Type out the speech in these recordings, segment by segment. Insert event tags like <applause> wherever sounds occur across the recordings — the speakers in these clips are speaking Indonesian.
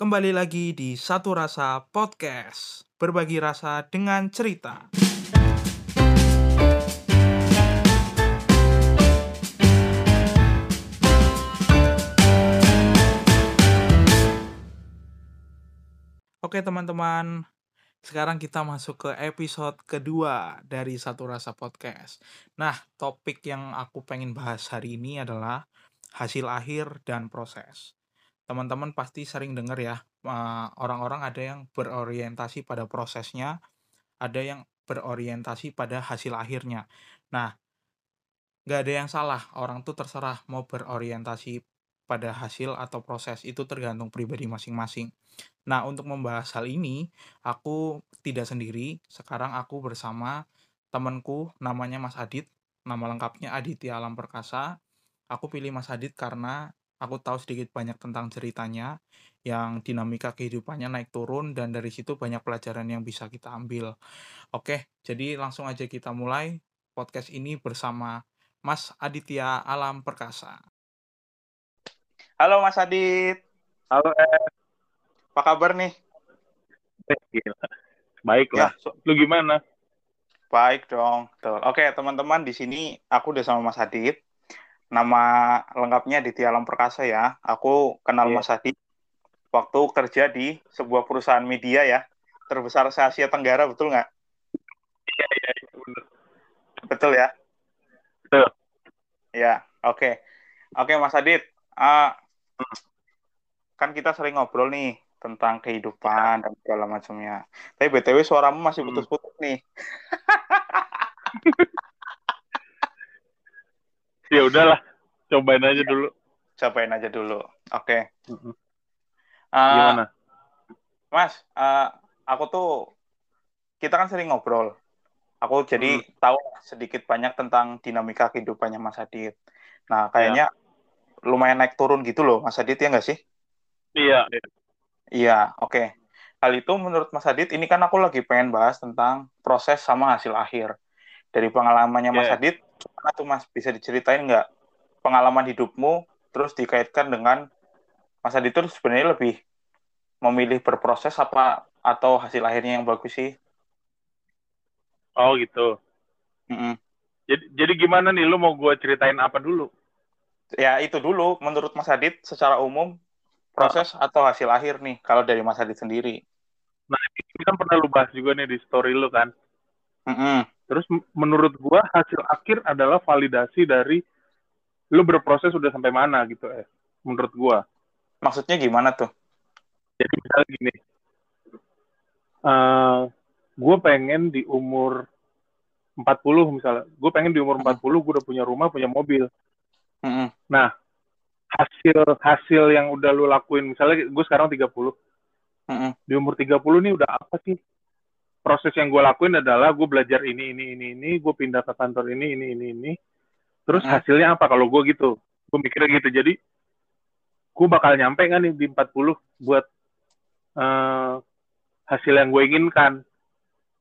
Kembali lagi di Satu Rasa Podcast. Berbagi rasa dengan cerita. Oke teman-teman, sekarang kita masuk ke episode kedua dari Satu Rasa Podcast. Nah, topik yang aku pengen bahas hari ini adalah hasil akhir dan proses. Teman-teman pasti sering dengar ya, eh, orang-orang ada yang berorientasi pada prosesnya, ada yang berorientasi pada hasil akhirnya. Nah, nggak ada yang salah, orang tuh terserah mau berorientasi pada hasil atau proses, itu tergantung pribadi masing-masing. Nah, untuk membahas hal ini, aku tidak sendiri, sekarang aku bersama temanku namanya Mas Adit, nama lengkapnya Aditya Alam Perkasa. Aku pilih Mas Adit karena aku tahu sedikit banyak tentang ceritanya, yang dinamika kehidupannya naik turun, dan dari situ banyak pelajaran yang bisa kita ambil. Oke, jadi langsung aja kita mulai podcast ini bersama Mas Aditya Alam Perkasa. Halo Mas Adit, Halo, eh. apa kabar nih? Gila. Baik lah. Ya, so- Lu gimana? baik dong. Betul. Oke, teman-teman, di sini aku udah sama Mas Adit. Nama lengkapnya Aditya Alam Perkasa ya. Aku kenal Iya. Mas Adit waktu kerja di sebuah perusahaan media ya, terbesar se Asia Tenggara, betul nggak? Iya, iya, iya, bener. Betul ya? Betul. Ya, oke. Oke, Mas Adit. Ah, kan kita sering ngobrol nih tentang kehidupan dan segala macamnya. Tapi BTW suaramu masih Hmm. putus-putus nih. <laughs> <laughs> Ya udahlah, cobain aja dulu. Cobain aja dulu. Oke. Mm-mm. Ah, Gimana? Mas, ah, aku tuh kita kan sering ngobrol. Aku jadi Hmm. tahu sedikit banyak tentang dinamika kehidupannya Mas Adit. Nah, Ya. kayaknya lumayan naik turun gitu loh, Mas Adit ya nggak sih? Iya, iya. Iya, oke. Hal itu menurut Mas Adit, ini kan aku lagi pengen bahas tentang proses sama hasil akhir. Dari pengalamannya Mas Iya. Adit, gimana tuh Mas? Bisa diceritain nggak pengalaman hidupmu, terus dikaitkan dengan Mas Adit itu sebenarnya lebih memilih berproses apa atau hasil akhirnya yang bagus sih? Oh gitu. Mm-mm. Jadi, jadi gimana nih? Lu mau gua ceritain apa dulu? Ya itu dulu, menurut Mas Adit secara umum proses atau hasil akhir nih, kalau dari Mas Adit sendiri. Nah, ini kan pernah lu bahas juga nih di story lu kan. Mm-mm. Terus menurut gua hasil akhir adalah validasi dari lu berproses udah sampai mana gitu eh. Menurut gua. Maksudnya gimana tuh? Jadi misalnya gini. eh gue pengen di umur 40 misalnya. Gue pengen di umur 40 gue udah punya rumah, punya mobil. Mm-mm. Nah, hasil hasil yang udah lu lakuin misalnya gue sekarang 30 Mm-mm. di umur 30 nih udah apa sih proses yang gue lakuin adalah gue belajar ini ini ini ini gue pindah ke kantor ini ini ini ini terus Hmm. hasilnya apa kalau gue gitu gue mikirnya gitu jadi gue bakal nyampe nggak nih di 40 buat eh, hasil yang gue inginkan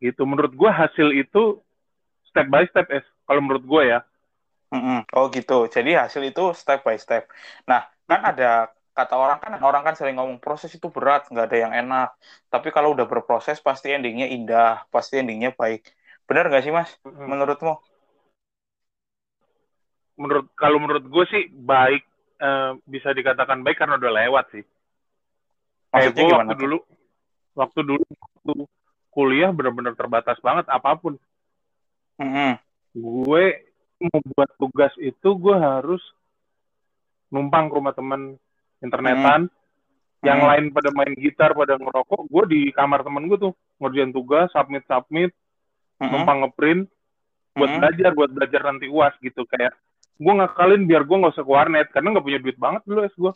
gitu menurut gue hasil itu step by step es kalau menurut gue ya Mm-mm. Oh gitu. Jadi hasil itu step by step. Nah, kan ada kata orang kan orang kan sering ngomong proses itu berat, nggak ada yang enak. Tapi kalau udah berproses pasti endingnya indah, pasti endingnya baik. Benar nggak sih Mas? Menurutmu? menurut kalau menurut gue sih baik eh, bisa dikatakan baik karena udah lewat sih kayak gue waktu dulu waktu dulu waktu kuliah benar-benar terbatas banget apa pun Mm-mm. gue mau buat tugas itu gue harus numpang ke rumah teman internetan yang Hmm. lain pada main gitar pada ngerokok gue di kamar temen gue tuh ngerjain tugas submit submit Mm-mm. numpang ngeprint buat Mm-mm. belajar buat belajar nanti uas gitu kayak gue ngakalin biar gue nggak usah ke warnet karena nggak punya duit banget dulu es gue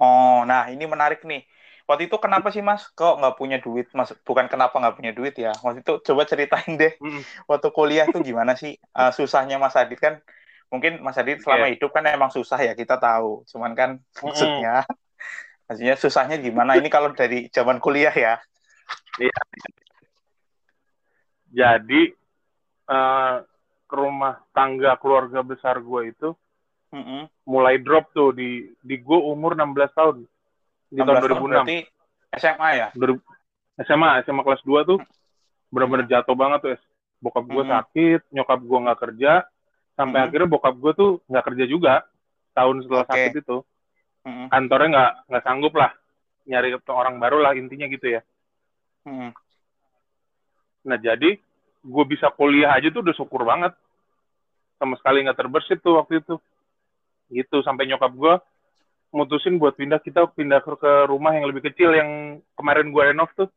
Oh, nah ini menarik nih. Waktu itu kenapa sih Mas? Kok nggak punya duit? Mas, bukan kenapa nggak punya duit ya. Waktu itu coba ceritain deh. Mm. Waktu kuliah tuh gimana sih eh, susahnya Mas Adit kan? Mungkin Mas Adit selama Iya. hidup kan emang susah ya kita tahu. Cuman kan maksudnya, maksudnya susahnya gimana? Ini kalau dari zaman kuliah ya. jadi eh, ke rumah tangga keluarga besar gue itu Mm-mm. mulai drop tuh di di gue umur 16 tahun di tahun 16 tahun 2006 berarti SMA ya? 2000 SMA SMA kelas 2 tuh bener-bener jatuh banget tuh bokap gue Mhm. sakit nyokap gue nggak kerja sampai Mhm. akhirnya bokap gue tuh nggak kerja juga tahun setelah Oke. sakit itu Mm-mm. kantornya nggak nggak sanggup lah nyari orang baru lah intinya gitu ya Mm-mm. nah jadi gue bisa kuliah aja tuh udah syukur banget sama sekali nggak terbersit tuh waktu itu gitu sampai nyokap gue mutusin buat pindah kita pindah ke, ke rumah yang lebih kecil yang kemarin gue renov tuh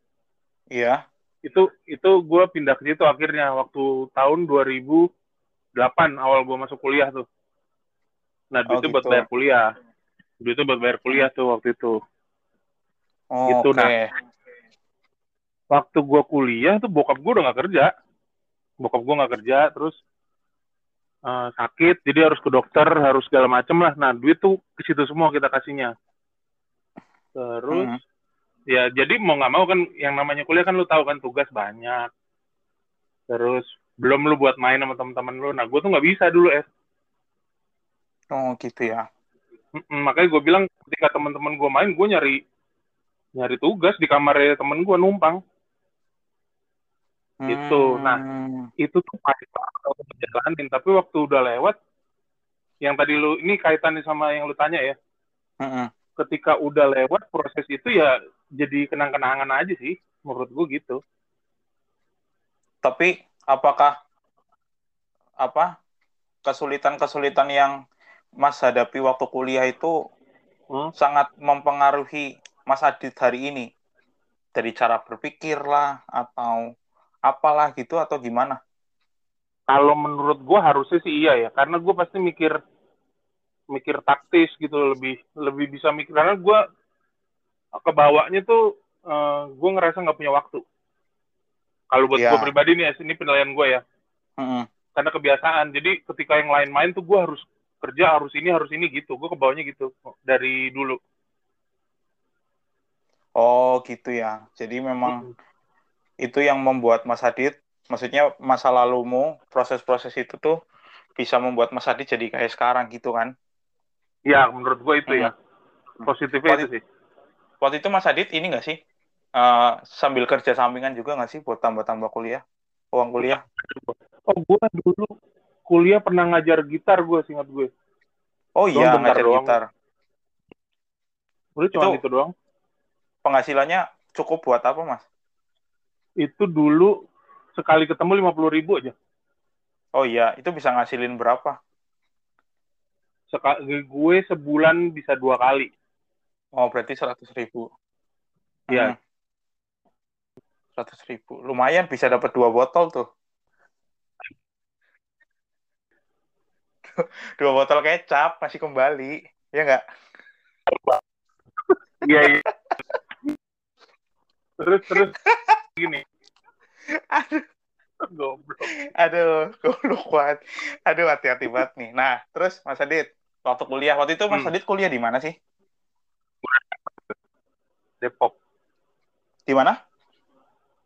Iya. itu itu gue pindah ke situ akhirnya waktu tahun 2008 awal gue masuk kuliah tuh nah Oh, duitnya buat gitu. bayar kuliah duitnya buat bayar kuliah tuh waktu itu Oh, Gitu, Oke. nah. waktu gue kuliah tuh bokap gue udah nggak kerja bokap gue nggak kerja terus eh, sakit jadi harus ke dokter harus segala macem lah nah duit tuh ke situ semua kita kasihnya terus Mhm. ya jadi mau nggak mau kan yang namanya kuliah kan lu tahu kan tugas banyak terus belum lu buat main sama teman-teman lu nah gue tuh nggak bisa dulu es Oh gitu ya. Mm-mm, makanya gue bilang ketika teman-teman gue main gue nyari nyari tugas di kamarnya temen gue numpang Gitu. Nah. Hmm. itu tuh pahit banget ngejalanin tapi waktu udah lewat yang tadi lu ini kaitannya sama yang lu tanya ya Mm-mm. ketika udah lewat proses itu ya jadi kenang-kenangan aja sih menurut gue gitu Tapi apakah apa kesulitan-kesulitan yang Mas hadapi waktu kuliah itu Hmm. sangat mempengaruhi Mas Adit hari ini dari cara berpikir lah atau apalah gitu atau gimana? kalau menurut gue harusnya sih iya ya karena gue pasti mikir mikir taktis gitu lebih lebih bisa mikir karena gue kebawanya tuh gue ngerasa nggak punya waktu kalau buat Iya. gue pribadi nih ini penilaian gue ya. Mm-mm. karena kebiasaan. Jadi ketika yang lain main tuh gue harus kerja harus ini harus ini gitu. Gue kebawanya gitu dari dulu. Oh gitu ya. Jadi memang itu yang membuat Mas Adit, maksudnya masa lalumu, proses-proses itu tuh bisa membuat Mas Adit jadi kayak sekarang gitu kan? ya menurut gue itu ya. Positifnya itu sih. Waktu itu Mas Adit ini nggak sih eh, sambil kerja sampingan juga nggak sih buat tambah-tambah kuliah, uang kuliah? oh gue dulu kuliah pernah ngajar gitar gue singkat gue Oh iya ngajar doang. gitar. udah cuma Itu- itu doang Penghasilannya cukup buat apa Mas? itu dulu sekali ketemu lima puluh ribu aja Oh iya itu bisa ngasilin berapa? Sekali gue sebulan bisa dua kali Oh berarti seratus ribu. Iya. Seratus ribu, lumayan bisa dapat dua botol tuh. <laughs> dua botol kecap masih kembali, ya nggak? iya iya terus terus gini <laughs> Aduh, goblok aduh, goblok kuat. Aduh, hati-hati banget nih. Nah, terus Mas Adit, waktu kuliah, waktu itu Mas Hmm. Adit kuliah di mana sih? Depok Di mana?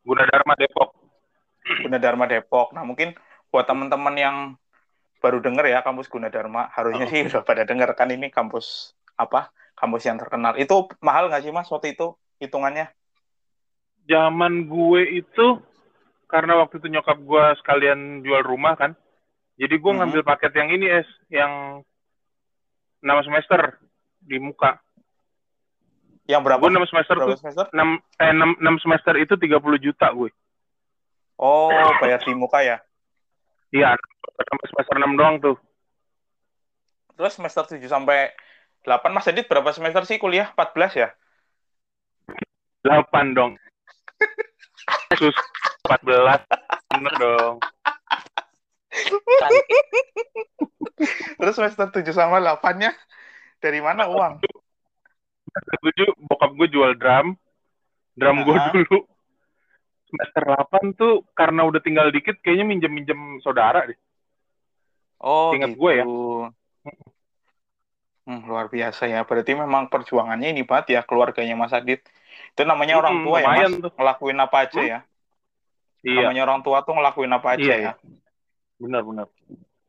Gunadarma Depok Gunadarma Depok. Nah, mungkin buat teman-teman yang baru denger ya kampus Gunadarma, harusnya sih udah pada denger kan ini kampus apa? Kampus yang terkenal. Itu mahal nggak sih Mas waktu itu hitungannya? zaman gue itu karena waktu itu nyokap gue sekalian jual rumah kan jadi gue Mhm. ngambil paket yang ini es yang 6 semester di muka Yang berapa? gue 6 semester Berapa tuh semester? 6, eh, 6, 6 semester itu 30 juta gue Oh, bayar di muka ya. iya sampai semester 6 doang tuh Terus semester 7 sampai 8 Mas Adit berapa semester sih kuliah? 14 ya? 8 dong sus 14 bener dong Terus semester 7 sama 8-nya dari mana uang? Setuju bokap gue jual drum drum gue dulu semester 8 tuh karena udah tinggal dikit kayaknya minjem-minjem saudara deh Oh, Ingat gitu. gue ya. Hmm, luar biasa ya. Berarti memang perjuangannya ini banget ya keluarganya Mas Adit. Itu namanya orang Hmm, tua ya, Mas. tuh. Ngelakuin apa aja Hmm. ya. iya Namanya orang tua tuh ngelakuin apa aja Iya, ya. iya. benar-benar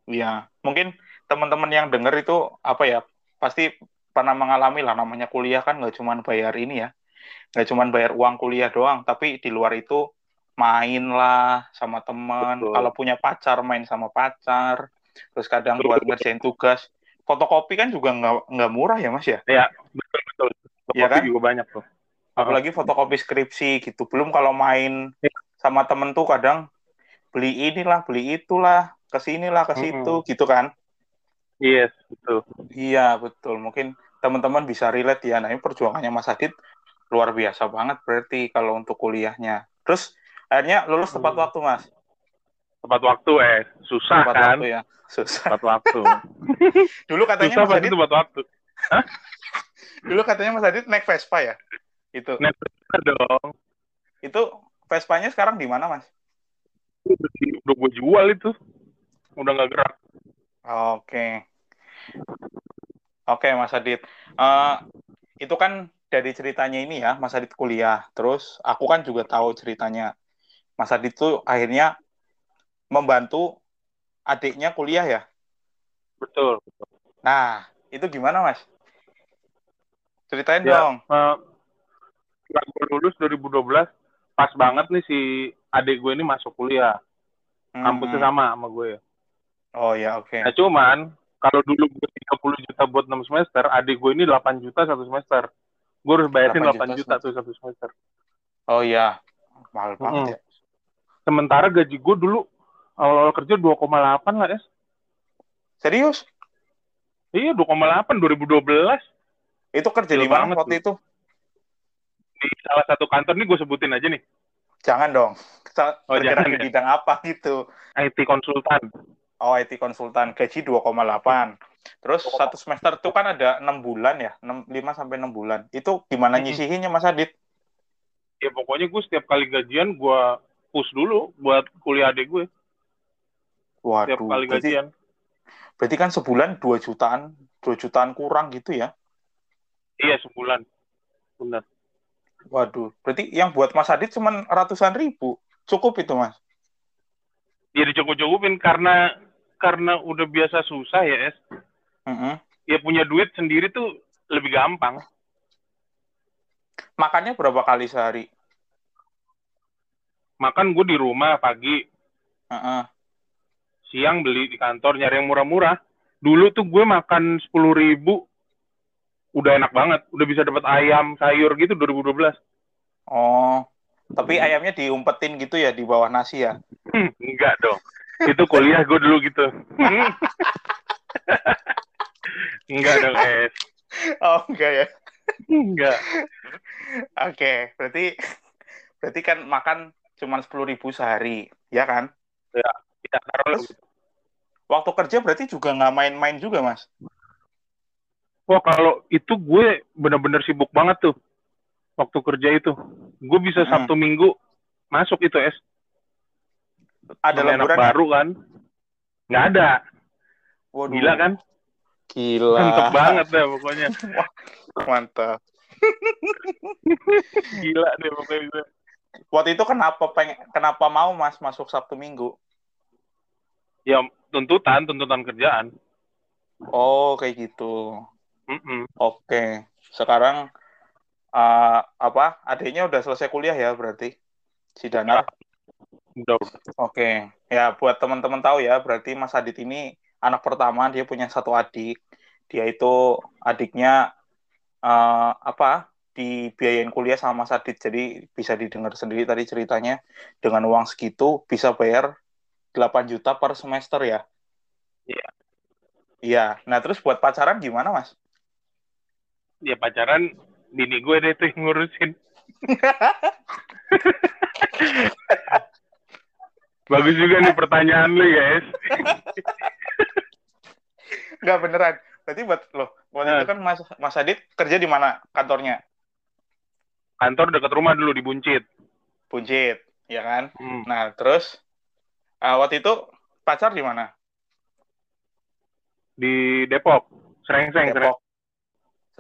Iya. Mungkin teman-teman yang denger itu apa ya? Pasti pernah mengalami lah namanya kuliah kan nggak cuma bayar ini ya, nggak cuma bayar uang kuliah doang, tapi di luar itu main lah sama temen. Betul. Kalau punya pacar main sama pacar. Terus kadang buat ngerjain tugas. Fotokopi kan juga nggak nggak murah ya mas ya. Ya, betul betul. Iya Kopi kan? juga banyak tuh. Apalagi fotokopi skripsi gitu. Belum kalau main Ya. sama temen tuh kadang beli inilah, beli itulah, ke sinilah, ke situ gitu kan. Yes, betul. Iya betul. Mungkin teman-teman bisa relate ya. Nah ini perjuangannya Mas Adit luar biasa banget berarti kalau untuk kuliahnya. Terus akhirnya lulus tepat Hmm. waktu Mas. Tepat waktu eh susah Tepat kan? waktu ya. Susah. Tepat waktu. <laughs> Dulu katanya susah Mas Adit, tepat waktu. <laughs> dulu katanya Mas Adit naik Vespa ya. Itu. Net dong. Itu Vespanya sekarang di mana Mas? Udah gue jual itu. Udah nggak gerak. Oke. Oke Mas Adit. Eh, itu kan dari ceritanya ini ya Mas Adit kuliah. Terus aku kan juga tahu ceritanya. Mas Adit tuh akhirnya membantu adiknya kuliah ya. Betul. Nah, itu gimana, Mas? Ceritain Ya. dong. Eh, setelah gue lulus 2012, pas banget nih si adik gue ini masuk kuliah. Kampusnya Hmm. sama sama gue. Oh ya, oke. Nah cuman, kalau dulu gue 30 juta buat 6 semester, adik gue ini 8 juta satu semester. Gue harus bayarin 8 8 juta juta tuh satu semester. Oh ya, mahal banget Mm-mm. ya. Sementara gaji gue dulu awal-awal kerja 2,8 lah, es. Serius? Iya, 2,8 2012 Itu kerja di mana waktu itu? di salah satu kantor nih gue sebutin aja nih, Jangan dong. Oh, jangan di ya? bidang apa gitu? IT konsultan. Oh, IT konsultan. Gaji 2,8. Terus satu semester itu kan ada 6 bulan ya, 6, 5 sampai 6 bulan. Itu gimana nyisihinnya Mas Adit? Ya pokoknya gue setiap kali gajian gue push dulu buat kuliah adik gue. Setiap Waduh, kali berarti, gajian. berarti kan sebulan 2 jutaan, 2 jutaan kurang gitu ya? Iya, sebulan. Benar. Waduh, berarti yang buat Mas Adit cuma ratusan ribu. Cukup itu, Mas? Ya dicukup-cukupin karena karena udah biasa susah ya, es. Mm-mm. Ya punya duit sendiri tuh lebih gampang. Makannya berapa kali sehari? Makan gue di rumah pagi, Heeh. siang beli di kantor nyari yang murah-murah. Dulu tuh gue makan sepuluh ribu, udah enak banget. Udah bisa dapat ayam, sayur gitu 2012. Oh, tapi ayamnya diumpetin gitu ya di bawah nasi ya? Hmm, enggak dong. Itu kuliah gue dulu gitu. <laughs> enggak dong, es. Oh, enggak ya? Enggak. Oke, berarti berarti kan makan cuma sepuluh ribu sehari, ya kan? Ya, taruh Terus waktu kerja berarti juga nggak main-main juga, Mas? Wah kalau itu gue bener-bener sibuk banget tuh waktu kerja itu. Gue bisa Hmm. Sabtu Minggu masuk itu es. Ada anak baru kan? Nggak ada. Waduh, Gila kan? Gila. Mantep banget deh pokoknya. <laughs> Mantap. <laughs> Gila deh pokoknya. Waktu itu kenapa pengen kenapa mau Mas masuk Sabtu Minggu? Ya tuntutan, tuntutan kerjaan. Oh, kayak gitu. Mm-mm. Oke. Sekarang eh, apa? Adiknya udah selesai kuliah ya berarti? Si Danar. Udah, udah. Oke. Ya, buat teman-teman tahu ya, berarti Mas Adit ini anak pertama, dia punya satu adik. Dia itu adiknya eh, apa? dibiayain kuliah sama Mas Adit. Jadi bisa didengar sendiri tadi ceritanya dengan uang segitu bisa bayar 8 juta per semester ya. Iya. Iya. Nah, terus buat pacaran gimana, Mas? Ya pacaran bini gue deh tuh yang ngurusin. <laughs> Bagus juga nih pertanyaan lu Es. Enggak beneran. Berarti buat loh, waktu Nah. itu kan Mas Mas Adit kerja di mana kantornya? Kantor dekat rumah dulu di Buncit. Buncit, ya kan? Hmm. Nah, terus eh, waktu itu pacar di mana? Di Depok. Serengseng, Depok.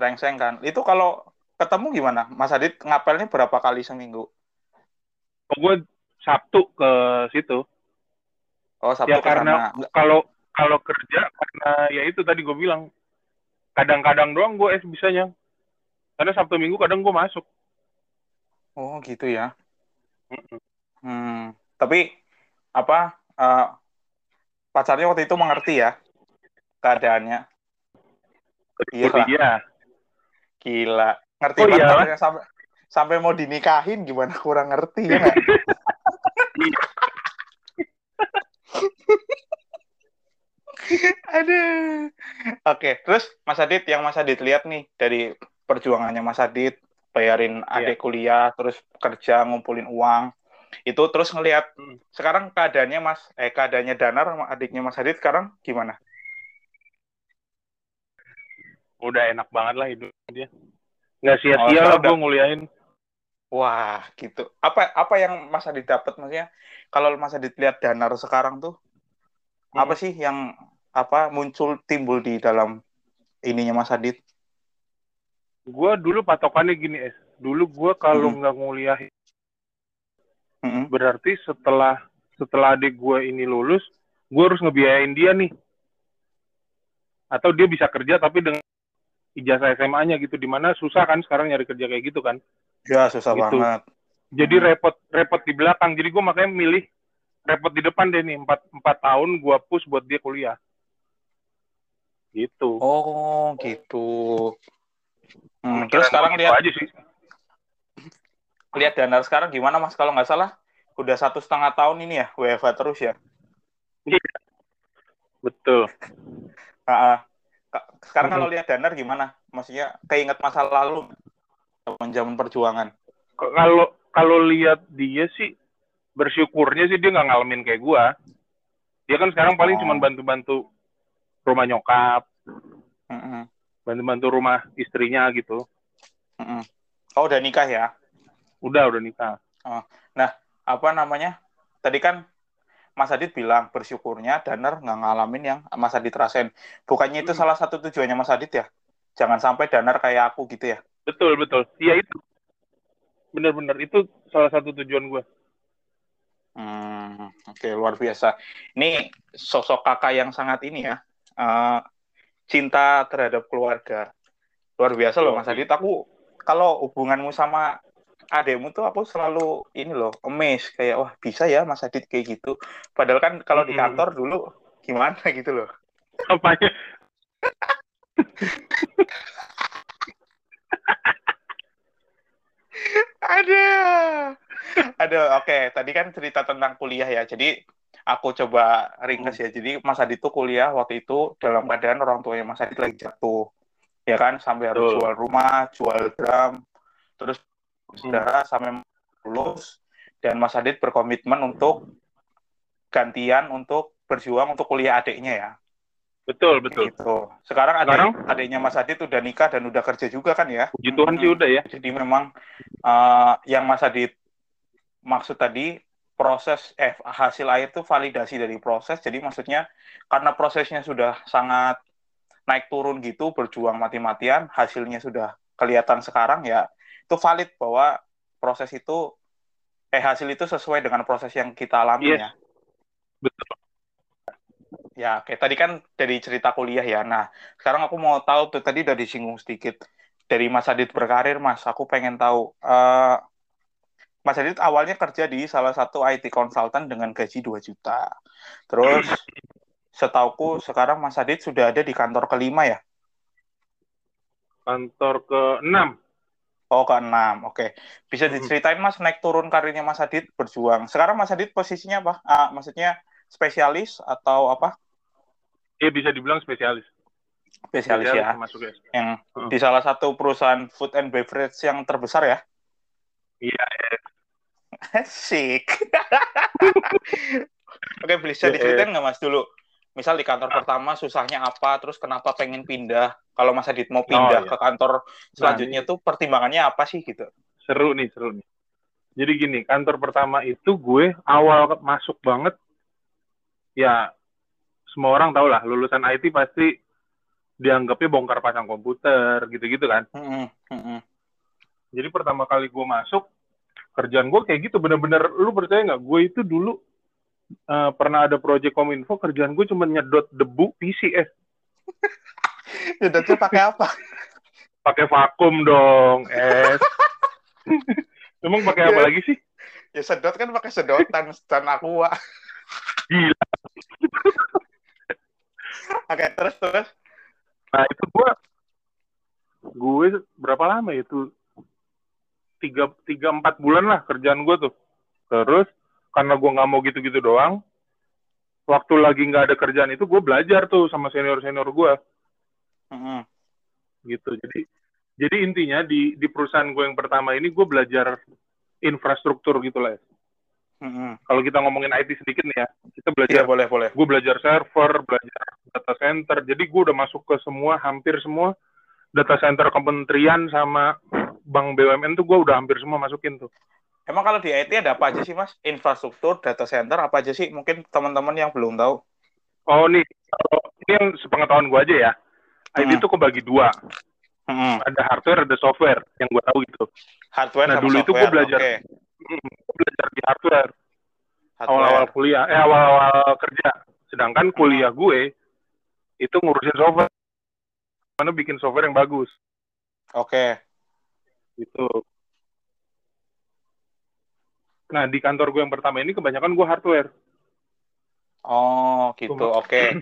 Serengseng kan. Itu kalau ketemu gimana? Mas Adit ngapelnya berapa kali seminggu? Oh, gue Sabtu ke situ. Oh, Sabtu ya karena kalau kalau kerja karena ya itu tadi gue bilang kadang-kadang doang gue es bisanya karena sabtu minggu kadang gue masuk Oh gitu ya. Mm-mm. Hmm. Tapi apa eh, pacarnya waktu itu mengerti ya keadaannya. Iya lah, iya gila. Ngerti Oh, banget pacarnya sampai sampai mau dinikahin gimana kurang ngerti ya nggak? Aduh. Oke, terus Mas Adit yang Mas Adit lihat nih dari perjuangannya Mas Adit bayarin Iya. adik kuliah, terus kerja ngumpulin uang. Itu terus ngelihat Hmm. sekarang keadaannya Mas eh keadaannya Danar sama adiknya Mas Adit sekarang gimana? udah enak banget lah hidup dia nggak sia-sia lah gue nguliahin Wah, gitu. Apa apa yang Mas Adit dapat maksudnya kalau Mas Adit lihat Danar sekarang tuh Hmm. apa sih yang apa muncul timbul di dalam ininya Mas Adit? gue dulu patokannya gini es dulu gue kalau Hmm. nggak nguliah Mm-mm. berarti setelah setelah adik gue ini lulus gue harus ngebiayain dia nih atau dia bisa kerja tapi dengan ijazah SMA-nya gitu di mana susah kan sekarang nyari kerja kayak gitu kan Ya, susah Gitu. banget. jadi Hmm. repot repot di belakang jadi gue makanya milih repot di depan deh nih empat empat tahun gue push buat dia kuliah gitu Oh, gitu. Hmm, terus sekarang lihat aja sih lihat Danar sekarang gimana Mas kalau nggak salah udah satu setengah tahun ini ya WFH terus ya. betul Ah, ah. Ka- Sekarang kalau lihat Danar gimana? Maksudnya keinget masa lalu zaman zaman perjuangan. Kalau kalau lihat dia sih bersyukurnya sih dia nggak ngalamin kayak gua dia kan sekarang paling Oh. cuma bantu-bantu rumah nyokap Mm-mm, bantu-bantu rumah istrinya gitu mm-mm. Oh, udah nikah ya? udah udah nikah Apa namanya? Tadi kan Mas Adit bilang bersyukurnya Danar nggak ngalamin yang Mas Adit rasain. Bukannya itu Hmm. salah satu tujuannya Mas Adit ya? Jangan sampai Danar kayak aku gitu ya? betul betul iya itu bener-bener itu salah satu tujuan gua Hmm, oke luar biasa. Ini sosok kakak yang sangat ini ya, eh, cinta terhadap keluarga. Luar biasa loh Mas Adit. Aku kalau hubunganmu sama adekmu tuh aku selalu ini loh, amazed kayak wah bisa ya Mas Adit kayak gitu. Padahal kan kalau di kantor dulu gimana <laughs> gitu loh. apanya Ada. Ada. Oke, tadi kan cerita tentang kuliah ya. Jadi aku coba ringkas ya. Jadi Mas Adit tuh kuliah waktu itu dalam keadaan orang tuanya Mas Adit lagi jatuh. Ya kan, sampai harus jual rumah, jual drum, terus saudara sampai lulus dan Mas Adit berkomitmen untuk gantian untuk berjuang untuk kuliah adiknya ya. betul betul Gitu. Sekarang adik, Sekarang? adiknya Mas Adit udah nikah dan udah kerja juga kan ya? puji Tuhan sih udah ya Jadi memang eh, yang Mas Adit maksud tadi proses eh hasil akhir itu validasi dari proses. Jadi maksudnya karena prosesnya sudah sangat naik turun gitu, berjuang mati-matian, hasilnya sudah kelihatan sekarang ya itu valid bahwa proses itu eh hasil itu sesuai dengan proses yang kita alami Yes. ya. betul Ya, kayak tadi kan dari cerita kuliah ya. Nah, sekarang aku mau tahu tuh tadi udah disinggung sedikit dari Mas Adit berkarir, Mas. Aku pengen tahu eh Mas Adit awalnya kerja di salah satu IT consultant dengan gaji 2 juta. Terus setauku sekarang Mas Adit sudah ada di kantor kelima ya? kantor ke enam Oh, ke enam. Oke. Bisa diceritain Mas naik turun karirnya Mas Adit berjuang. Sekarang Mas Adit posisinya apa? Ah, maksudnya spesialis atau apa? dia bisa dibilang spesialis Spesialis ya. termasuk ya Yang Hmm. di salah satu perusahaan food and beverage yang terbesar ya. iya <laughs> Asik. <laughs> Oke, bisa Ya, diceritain nggak Mas dulu? Misal di kantor pertama susahnya apa, terus kenapa pengen pindah? Kalau Mas Adit mau pindah iya. ke kantor selanjutnya tuh pertimbangannya apa sih gitu? seru nih seru nih jadi gini kantor pertama itu gue awal masuk banget ya semua orang tahu lah lulusan IT pasti dianggapnya bongkar pasang komputer gitu-gitu kan Mm-mm, mm-mm. jadi pertama kali gue masuk kerjaan gue kayak gitu bener-bener lu percaya nggak gue itu dulu eh, pernah ada proyek kominfo kerjaan gue cuma nyedot debu PC eh <laughs> Nyedotnya pakai apa? Pakai vakum dong, es. Emang pakai apa Iya. lagi sih? Ya sedot kan pakai sedotan dan aqua. Gila. <laughs> Oke, terus terus. Nah itu gue, gue berapa lama ya itu? Tiga, tiga empat bulan lah kerjaan gue tuh. Terus karena gue nggak mau gitu-gitu doang, waktu lagi nggak ada kerjaan itu gue belajar tuh sama senior senior gue Mm-mm. gitu. Jadi jadi intinya di di perusahaan gue yang pertama ini gue belajar infrastruktur gitu lah. ya. Mm-mm. Kalau kita ngomongin IT sedikit nih ya, kita belajar boleh boleh. gue belajar server, belajar data center. Jadi gue udah masuk ke semua, hampir semua data center kementerian sama bank BUMN tuh gue udah hampir semua masukin tuh. Emang kalau di IT ada apa aja sih mas? Infrastruktur, data center, apa aja sih? Mungkin teman-teman yang belum tahu. Oh nih, ini yang sepengetahuan gue aja ya. IT Hmm. itu kebagi dua, Mm-mm. ada hardware, ada software yang gue tahu gitu. Hardware Nah, sama dulu itu software. gua belajar. Oke. Hmm, gue belajar di hardware awal-awal kuliah, eh awal-awal kerja. Sedangkan kuliah gue itu ngurusin software, mana bikin software yang bagus Oke. gitu. Nah di kantor gue yang pertama ini kebanyakan gue hardware. Oh gitu. Oke.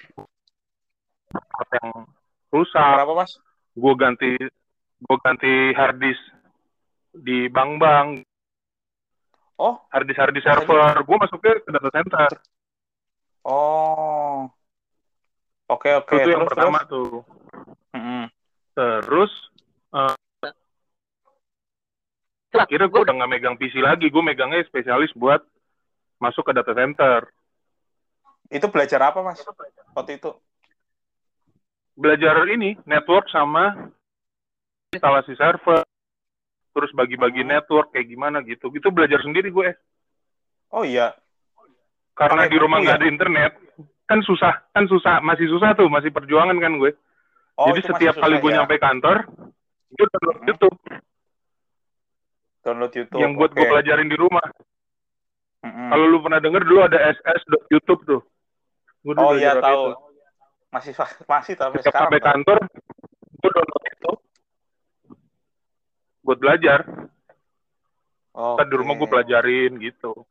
Part yang rusak, Berapa mas? gue ganti gue ganti hard disk di bank-bank, Oh. hard disk hard disk server, gue masuknya ke data center. Oh. Oke oke. itu yang Terus, pertama terus? tuh. Mm-mm. Terus eh, akhirnya gue udah nggak megang PC lagi, gue megangnya spesialis buat masuk ke data center. Itu belajar apa mas? Waktu itu. Belajar ini network sama instalasi server, terus bagi-bagi Hmm. network kayak gimana gitu. Itu belajar sendiri gue. Oh iya. Karena Pakai di rumah buku nggak ya? ada internet, kan susah, kan susah, masih susah tuh, masih perjuangan kan gue. Oh, Jadi setiap kali susah, gue ya. nyampe kantor, gue download Hmm. YouTube Download YouTube. yang buat oke. gue pelajarin di rumah. Mm-mm. Kalau lu pernah denger dulu ada ss.youtube tuh. Gua dulu Oh iya tahu. itu. Masih masih Setiap sekarang. sampai kantor, gue download itu buat belajar. Kan di rumah gue pelajarin gitu.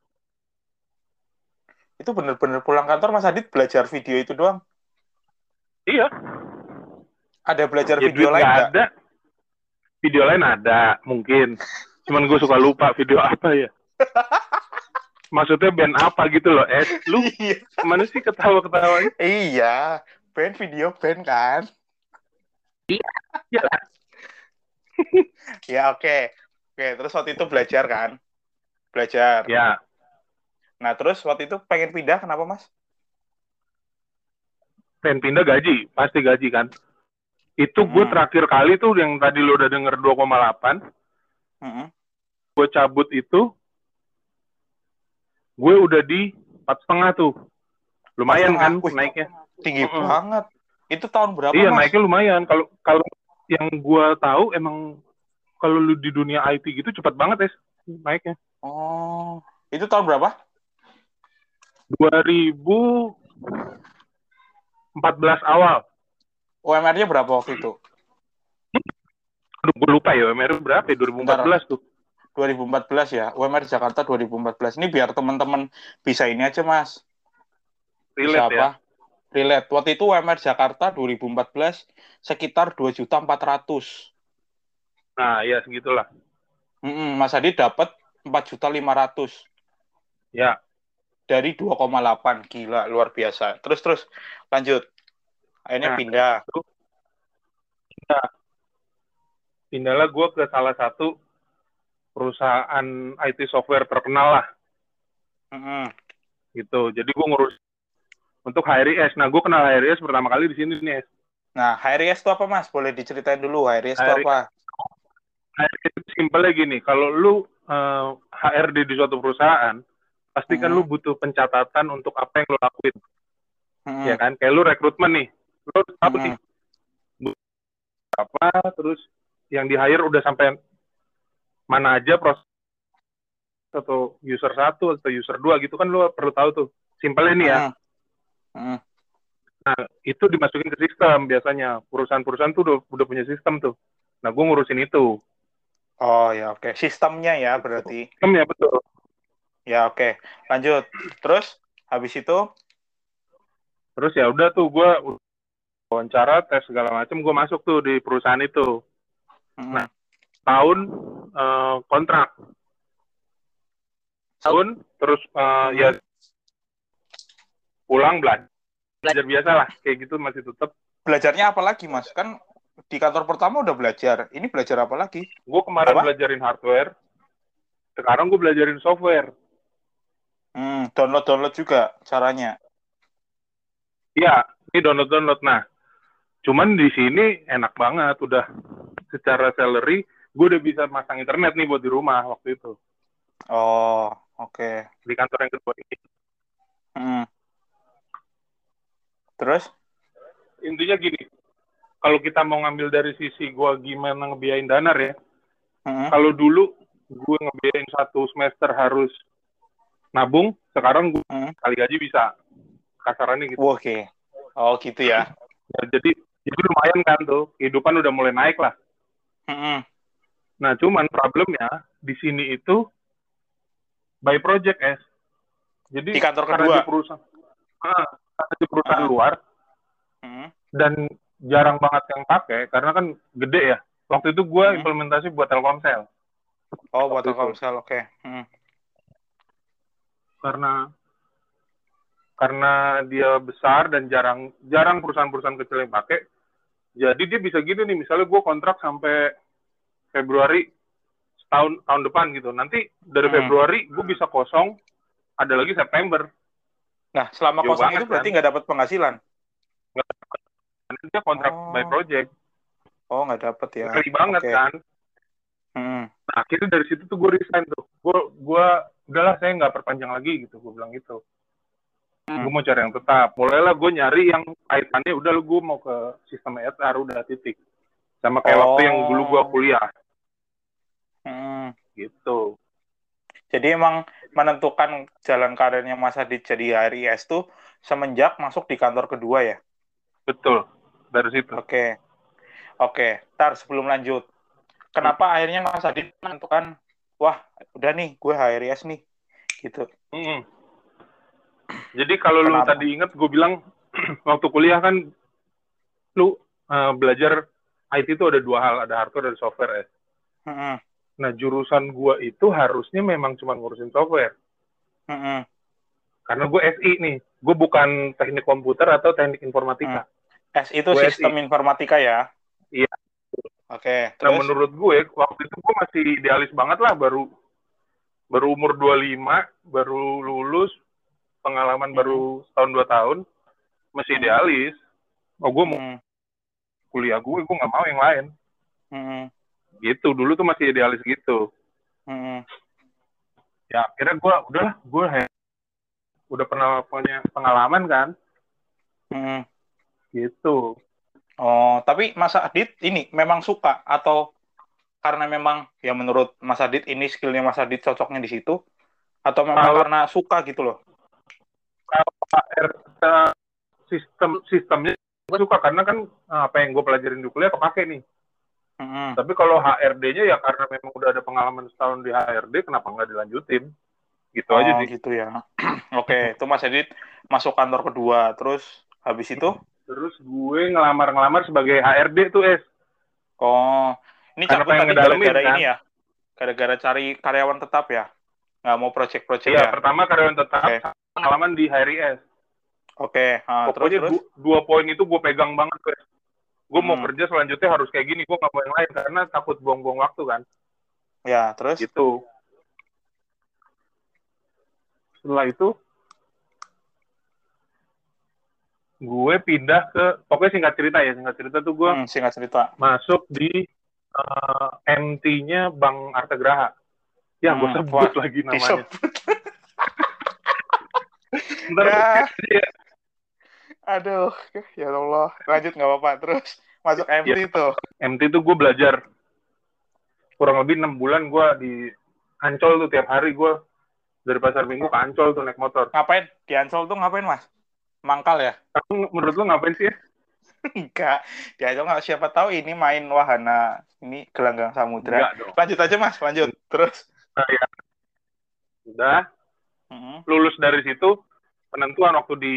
Itu bener-bener pulang kantor Mas Adit belajar video itu doang. Iya. Ada belajar Ya, video lain nggak? ada. Video lain ada, mungkin. Cuman gue suka lupa video apa ya. Maksudnya band apa gitu loh, Es. Lu Iya. mana sih ketawa-ketawanya? Iya. Band video band kan. Iya. Ya oke. Oke, terus waktu itu belajar kan? Belajar. Ya, Nah, terus waktu itu pengen pindah kenapa, Mas? pengen pindah gaji, pasti gaji kan. Itu gue Hmm. terakhir kali tuh yang tadi lo udah denger 2,8, Gue cabut itu, gue udah di empat setengah tuh. Lumayan kan Wih, naiknya. Tinggi Mm-mm. banget. Itu tahun berapa, Iya Mas? naiknya lumayan. Kalau kalau yang gue tahu emang kalau lu di dunia IT gitu cepat banget ya naiknya. Oh. Itu tahun berapa? 2014 awal. UMR-nya berapa waktu itu? Gue lupa ya UMR berapa ya 2014 tuh. 2014 ya. UMR Jakarta 2014. Ini biar teman-teman bisa ini aja, Mas. Bisa Relate ya. apa? Relate. Waktu itu UMR Jakarta 2014 sekitar 2.400. Nah, ya segitulah. Mm-mm, Mas Adi dapat 4.500 Ya, dari 2,8. Gila, luar biasa. Terus terus lanjut. Akhirnya Nah. pindah. Pindahlah gue ke salah satu perusahaan IT software terkenal lah Mm-mm. gitu. Jadi gue ngurus untuk HRIS. Nah, gue kenal HRIS pertama kali di sini nih. Nah, HRIS itu apa, Mas? Boleh diceritain dulu HRIS itu apa? HRIS itu simpelnya gini, kalau lu eh, HRD di suatu perusahaan, pasti kan Hmm. lu butuh pencatatan untuk apa yang lu lakuin, Mm-mm. ya kan? Kayak lu rekrutmen nih, lu tahu Mm-mm. nih apa, terus yang di hire udah sampai mana aja proses atau user satu atau user dua gitu kan lu perlu tahu tuh. Simpelnya nih ya. Mm-mm. Mm-mm. Nah, itu dimasukin ke sistem biasanya. Perusahaan-perusahaan tuh udah, udah punya sistem tuh. Nah, gue ngurusin itu. Oh ya oke. Sistemnya ya berarti. Sistemnya betul. Ya oke. Lanjut. Terus habis itu Terus ya udah tuh gue wawancara, tes segala macam, gue masuk tuh di perusahaan itu. Mm, Nah. Tahun eh, kontrak. Tahun terus eh, ya pulang belajar. Belajar biasa lah, kayak gitu masih tetap. belajarnya apa lagi Mas? Kan di kantor pertama udah belajar. Ini belajar apa lagi? Gue kemarin Apa? belajarin hardware, sekarang gue belajarin software. Hmm, download-download juga caranya. Iya, ini download-download. Nah, cuman di sini enak banget, udah secara salary, gue udah bisa masang internet nih buat di rumah waktu itu. Oh, oke. Di kantor yang kedua ini. Hmm. Terus? Intinya gini, kalau kita mau ngambil dari sisi gue gimana ngebiayain danar ya, Hmm. kalau dulu gue ngebiayain satu semester harus nabung, sekarang gue Hmm. kali gaji bisa. Kasarannya gitu. Oke. Oh, gitu ya. Ya, jadi jadi lumayan kan tuh, kehidupan udah mulai naik lah. Hmm. Nah, cuman problemnya di sini itu by project, es. Jadi Di kantor karena kedua? di perusahaan, ah, karena di perusahaan Ah. luar Hmm. dan jarang banget yang pakai karena kan gede ya. Waktu itu gue Hmm. implementasi buat Telkomsel Oh, buat Waktu. Telkomsel, oke. Hmm. karena karena dia besar dan jarang jarang perusahaan-perusahaan kecil yang pakai. Jadi dia bisa gini nih, misalnya gue kontrak sampai Februari tahun tahun depan gitu. Nanti dari Hmm. Februari gue bisa kosong, ada lagi September. Nah, selama Jauh kosong banget, itu berarti kan? nggak dapat penghasilan. Nanti dia kontrak Oh. by project. Oh, nggak dapat ya. Ngeri banget Oke. kan. Hmm. Nah, akhirnya dari situ tuh gue resign tuh. Gue gue udahlah saya nggak perpanjang lagi gitu. Gue bilang gitu. Hmm. Gue mau cari yang tetap. Mulailah gue nyari yang kaitannya udah lu gue mau ke sistem ESR udah titik. Sama kayak Oh. waktu yang dulu gue kuliah Hmm. gitu. Jadi emang menentukan jalan karirnya Mas Adit jadi HRIS tuh semenjak masuk di kantor kedua ya. Betul. Dari situ. Oke. Oke, tar sebelum lanjut. Kenapa akhirnya Mas Adit menentukan wah, udah nih gue HRIS nih gitu. Mm-mm. Jadi kalau lu tadi inget gue bilang <clears throat> waktu kuliah kan lu eh, belajar IT itu ada dua hal, ada hardware dan software ya. Hmm. Nah jurusan gue itu harusnya memang cuma ngurusin software. Hmm. Karena gue SI nih, gue bukan teknik komputer atau teknik informatika. S itu Gue sistem informatika ya. Iya. Oke, Nah terus menurut gue waktu itu gue masih idealis banget lah, baru baru umur 25, baru lulus, pengalaman Hmm. baru setahun dua tahun, masih idealis. Oh gue mau Hmm. kuliah gue, gue nggak mau yang lain. Hmm. Gitu, dulu tuh masih idealis gitu. Hmm. Ya akhirnya gue, udahlah, gue he- udah pernah punya pengalaman kan, Hmm. gitu. Oh, tapi Mas Adit ini memang suka atau karena memang ya menurut Mas Adit ini skillnya Mas Adit cocoknya di situ atau memang Kalau- karena suka gitu loh? HR sistem sistemnya gue suka karena kan eh, apa yang gue pelajarin di kuliah kepake nih. Hmm. Tapi kalau HRD-nya ya karena memang udah ada pengalaman setahun di HRD, kenapa nggak dilanjutin? Gitu Oh, aja sih. gitu ya. <clears throat> Oke, itu Mas Adit masuk kantor kedua, terus habis itu Terus gue ngelamar-ngelamar sebagai HRD tuh es. oh, ini Karena cabut tadi gara-gara kan? ini ya. Gara-gara cari karyawan tetap ya. Nggak mau project-project Iya, ya. pertama karyawan tetap, Oke. pengalaman di HRIS. Oke, ah, terus Pokoknya terus. du- dua poin itu gue pegang banget. Gue mau Hmm. kerja selanjutnya harus kayak gini, gue nggak mau yang lain karena takut buang-buang waktu kan. Ya, terus. Gitu. Setelah itu, gue pindah ke, pokoknya singkat cerita ya, singkat cerita tuh gue Hmm, singkat cerita. masuk di eh, MT-nya Bang Artegraha. Ya, gue Hmm, sebut wah, lagi namanya. Disebut. <laughs> Ntar Ya. ya. Aduh, ya Allah. Lanjut nggak apa-apa. Terus masuk MT Ya. itu. MT tuh gue belajar kurang lebih enam bulan gue di Ancol tuh tiap hari gue dari pasar minggu ke Ancol tuh naik motor. Ngapain? Di Ancol tuh ngapain, Mas? Mangkal ya? Kamu menurut lu ngapain sih ya? <laughs> Enggak. Dia itu nggak siapa tahu ini main wahana ini gelanggang samudra. Lanjut aja mas, lanjut terus. Nah, ya. Udah, Mm-mm. lulus dari situ, penentuan waktu di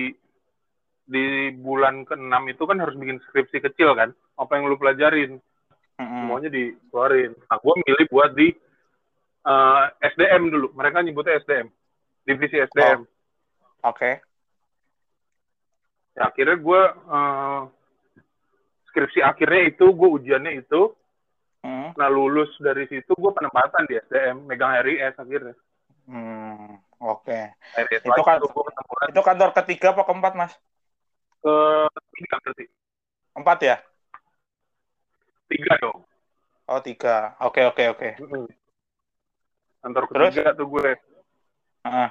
di bulan ke-6 itu kan harus bikin skripsi kecil kan. Apa yang lu pelajarin, Mm-mm. semuanya dikeluarin. Nah, gue milih buat di eh, SDM dulu. Mereka nyebutnya SDM. Divisi SDM. Oke. Ya, akhirnya gue eh, skripsi akhirnya itu, gue ujiannya itu. Mm. Nah, lulus dari situ gue penempatan di SDM, megang RIS akhirnya. Hmm, Oke. RIS Itu kan- penempatan Itu kantor ketiga apa keempat mas? ke tiga berarti. Empat ya? Tiga dong. Oh tiga. Oke oke oke. Mm-mm. Kantor Terus? ketiga tuh gue. Heeh.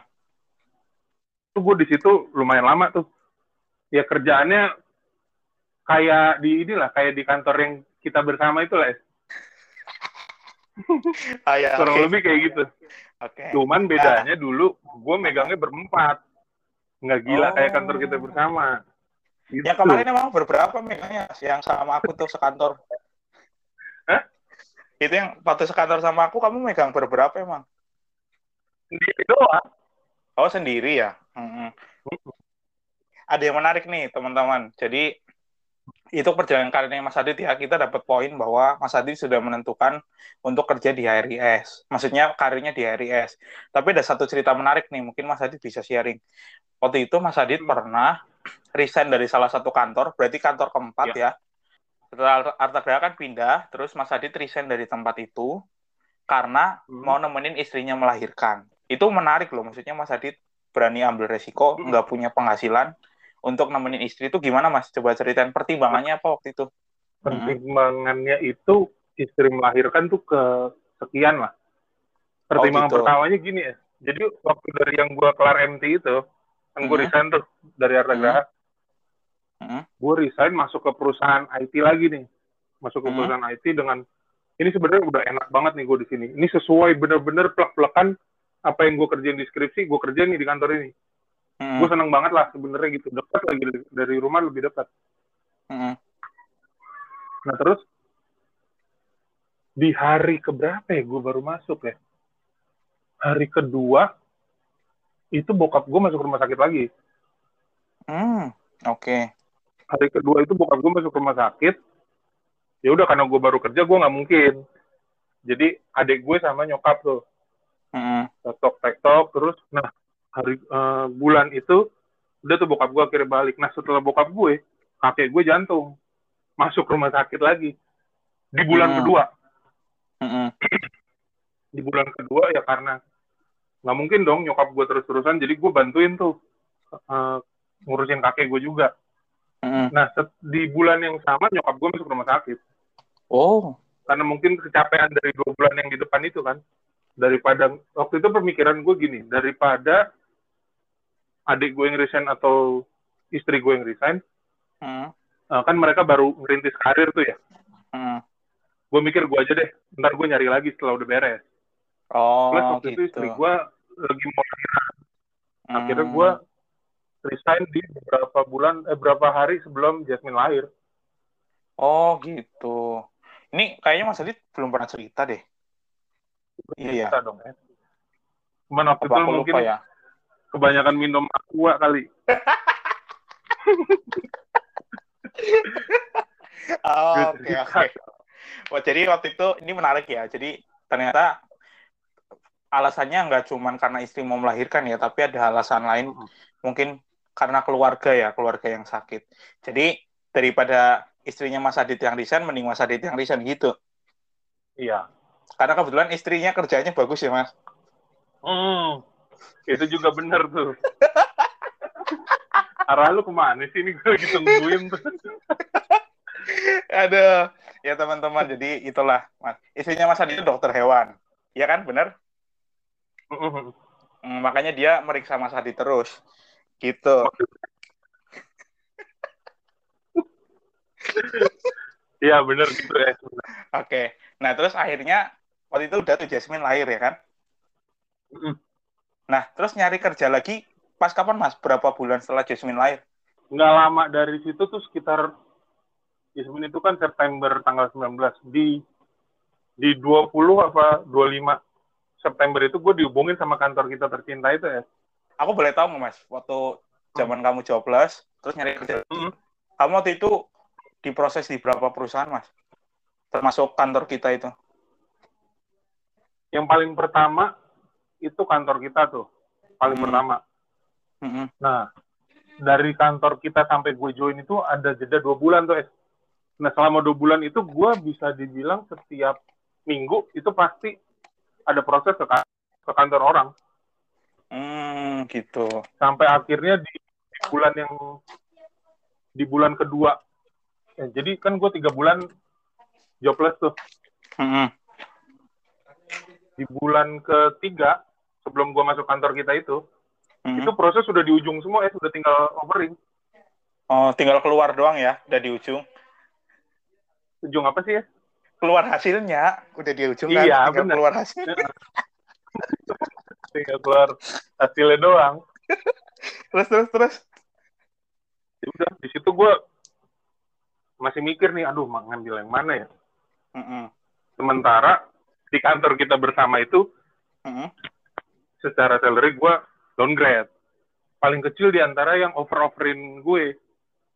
Tuh gue di situ lumayan lama tuh. Ya kerjaannya kayak di inilah, kayak di kantor yang kita bersama itu lah. Ah ya. Kurang Oke. lebih kayak gitu. Oke. Cuman bedanya dulu gue megangnya berempat. Nggak gila Oh. kayak kantor kita bersama. Gitu. Yang kemarin emang beberapa megangnya yang sama aku tuh sekantor. Hah? Itu yang waktu sekantor sama aku kamu megang beberapa emang? Sendiri doang. Oh sendiri ya. Mm-mm. Ada yang menarik nih teman-teman. Jadi itu perjalanan karirnya Mas Adit ya kita dapat poin bahwa Mas Adit sudah menentukan untuk kerja di HRIS. Maksudnya karirnya di HRIS. Tapi ada satu cerita menarik nih, mungkin Mas Adit bisa sharing. Waktu itu Mas Adit Hmm. pernah resign dari salah satu kantor, berarti kantor keempat ya. Setelah Arta Graham kan pindah, terus Mas Adit resign dari tempat itu karena Hmm. mau nemenin istrinya melahirkan. Itu menarik loh, maksudnya Mas Adit berani ambil resiko, Hmm. nggak punya penghasilan untuk nemenin istri itu gimana Mas? Coba ceritain pertimbangannya apa waktu itu? Pertimbangannya itu istri melahirkan tuh ke sekian lah. Pertimbangan gitu. pertamanya gini ya. Jadi waktu dari yang gue kelar MT itu, gue Hmm. resign tuh dari Arta Hmm. Graha. Hmm. Gue resign masuk ke perusahaan IT lagi nih. Masuk ke Hmm. perusahaan IT dengan ini sebenarnya udah enak banget nih gue di sini. Ini sesuai bener-bener plek-plekan apa yang gue kerjain di skripsi, gue kerjain nih di kantor ini. Hmm. Gue seneng banget lah sebenarnya gitu. Dekat lagi dari- rumah lebih dekat. Hmm. Nah terus di hari keberapa ya gue baru masuk ya? Hari kedua itu bokap gue masuk rumah sakit lagi. Hmm. Oke. Hari kedua itu bokap gue masuk rumah sakit. Ya udah karena gue baru kerja gue nggak mungkin. Jadi adik gue sama nyokap tuh Hmm. tok tok terus. Nah hari eh, bulan itu udah tuh bokap gue akhirnya balik. Nah setelah bokap gue kakek gue jantung masuk rumah sakit lagi di bulan Hmm. kedua. Hmm. di bulan kedua ya karena nggak mungkin dong nyokap gue terus-terusan jadi gue bantuin tuh eh, ngurusin kakek gue juga Hmm. nah set- di bulan yang sama nyokap gue masuk rumah sakit Oh. karena mungkin kecapean dari dua bulan yang di depan itu kan daripada waktu itu pemikiran gue gini daripada adik gue yang resign atau istri gue yang resign Hmm. eh, kan mereka baru merintis karir tuh ya Hmm. gue mikir gue aja deh ntar gue nyari lagi setelah udah beres Oh, plus waktu itu gitu. istri gue lagi mau Hmm. akhirnya gue resign di beberapa bulan eh berapa hari sebelum Jasmine lahir Oh, gitu. Ini kayaknya Mas Adit belum pernah cerita deh. Iya. Bisa dong ya cuman waktu Apa itu mungkin lupa ya? Kebanyakan minum aqua kali Oh, Oke, oke. Wah, jadi waktu itu ini menarik ya. Jadi ternyata alasannya nggak cuma karena istri mau melahirkan ya, tapi ada alasan lain Mm-mm. mungkin karena keluarga ya, keluarga yang sakit. Jadi daripada istrinya Mas Adit yang resign, mending Mas Adit yang resign gitu. iya Karena kebetulan istrinya kerjanya bagus ya, Mas. Hmm, itu juga bener tuh <laughs> arah lu ke mana sih ini gue lagi tungguin tuh Aduh, ya teman-teman, jadi itulah, Mas. Istrinya Mas Adit itu dokter hewan. Iya kan, bener? Hmm, makanya dia meriksa Mas Adit terus. Gitu. <laughs> iya bener gitu ya Oke. Nah, terus akhirnya waktu itu udah tuh Jasmine lahir ya kan? Mm-mm. Nah, terus nyari kerja lagi pas kapan Mas? Berapa bulan setelah Jasmine lahir? nggak lama dari situ tuh sekitar Yasmin itu kan September tanggal 19 di di 20 apa 25 September itu gue dihubungin sama kantor kita tercinta itu ya. Aku boleh tahu nggak mas, waktu zaman kamu jobless, terus nyari kerja, Hmm. kamu waktu itu diproses di berapa perusahaan mas? Termasuk kantor kita itu. Yang paling pertama itu kantor kita tuh, paling Hmm. pertama. Mm-mm. Nah, dari kantor kita sampai gue join itu ada jeda dua bulan tuh, Es. Nah, selama dua bulan itu gue bisa dibilang setiap minggu itu pasti ada proses ke, ka- ke kantor orang. Hmm, gitu. Sampai akhirnya di bulan yang di bulan kedua. Ya, jadi kan gue tiga bulan jobless tuh. Mm-mm. Di bulan ketiga, sebelum gue masuk kantor kita itu, Mm-mm. itu proses sudah di ujung semua ya, sudah tinggal offering. Oh, tinggal keluar doang ya, udah di ujung. Ujung apa sih ya? Keluar hasilnya, udah di ujung kan, Iya, tinggal bener. keluar hasil. <laughs> tinggal keluar hasilnya doang. Terus, terus, terus. Ya udah di situ gue masih mikir nih aduh mau ngambil yang mana ya Mm-mm. sementara di kantor kita bersama itu Mm-mm. Secara salary gue downgrade paling kecil di antara yang over overin gue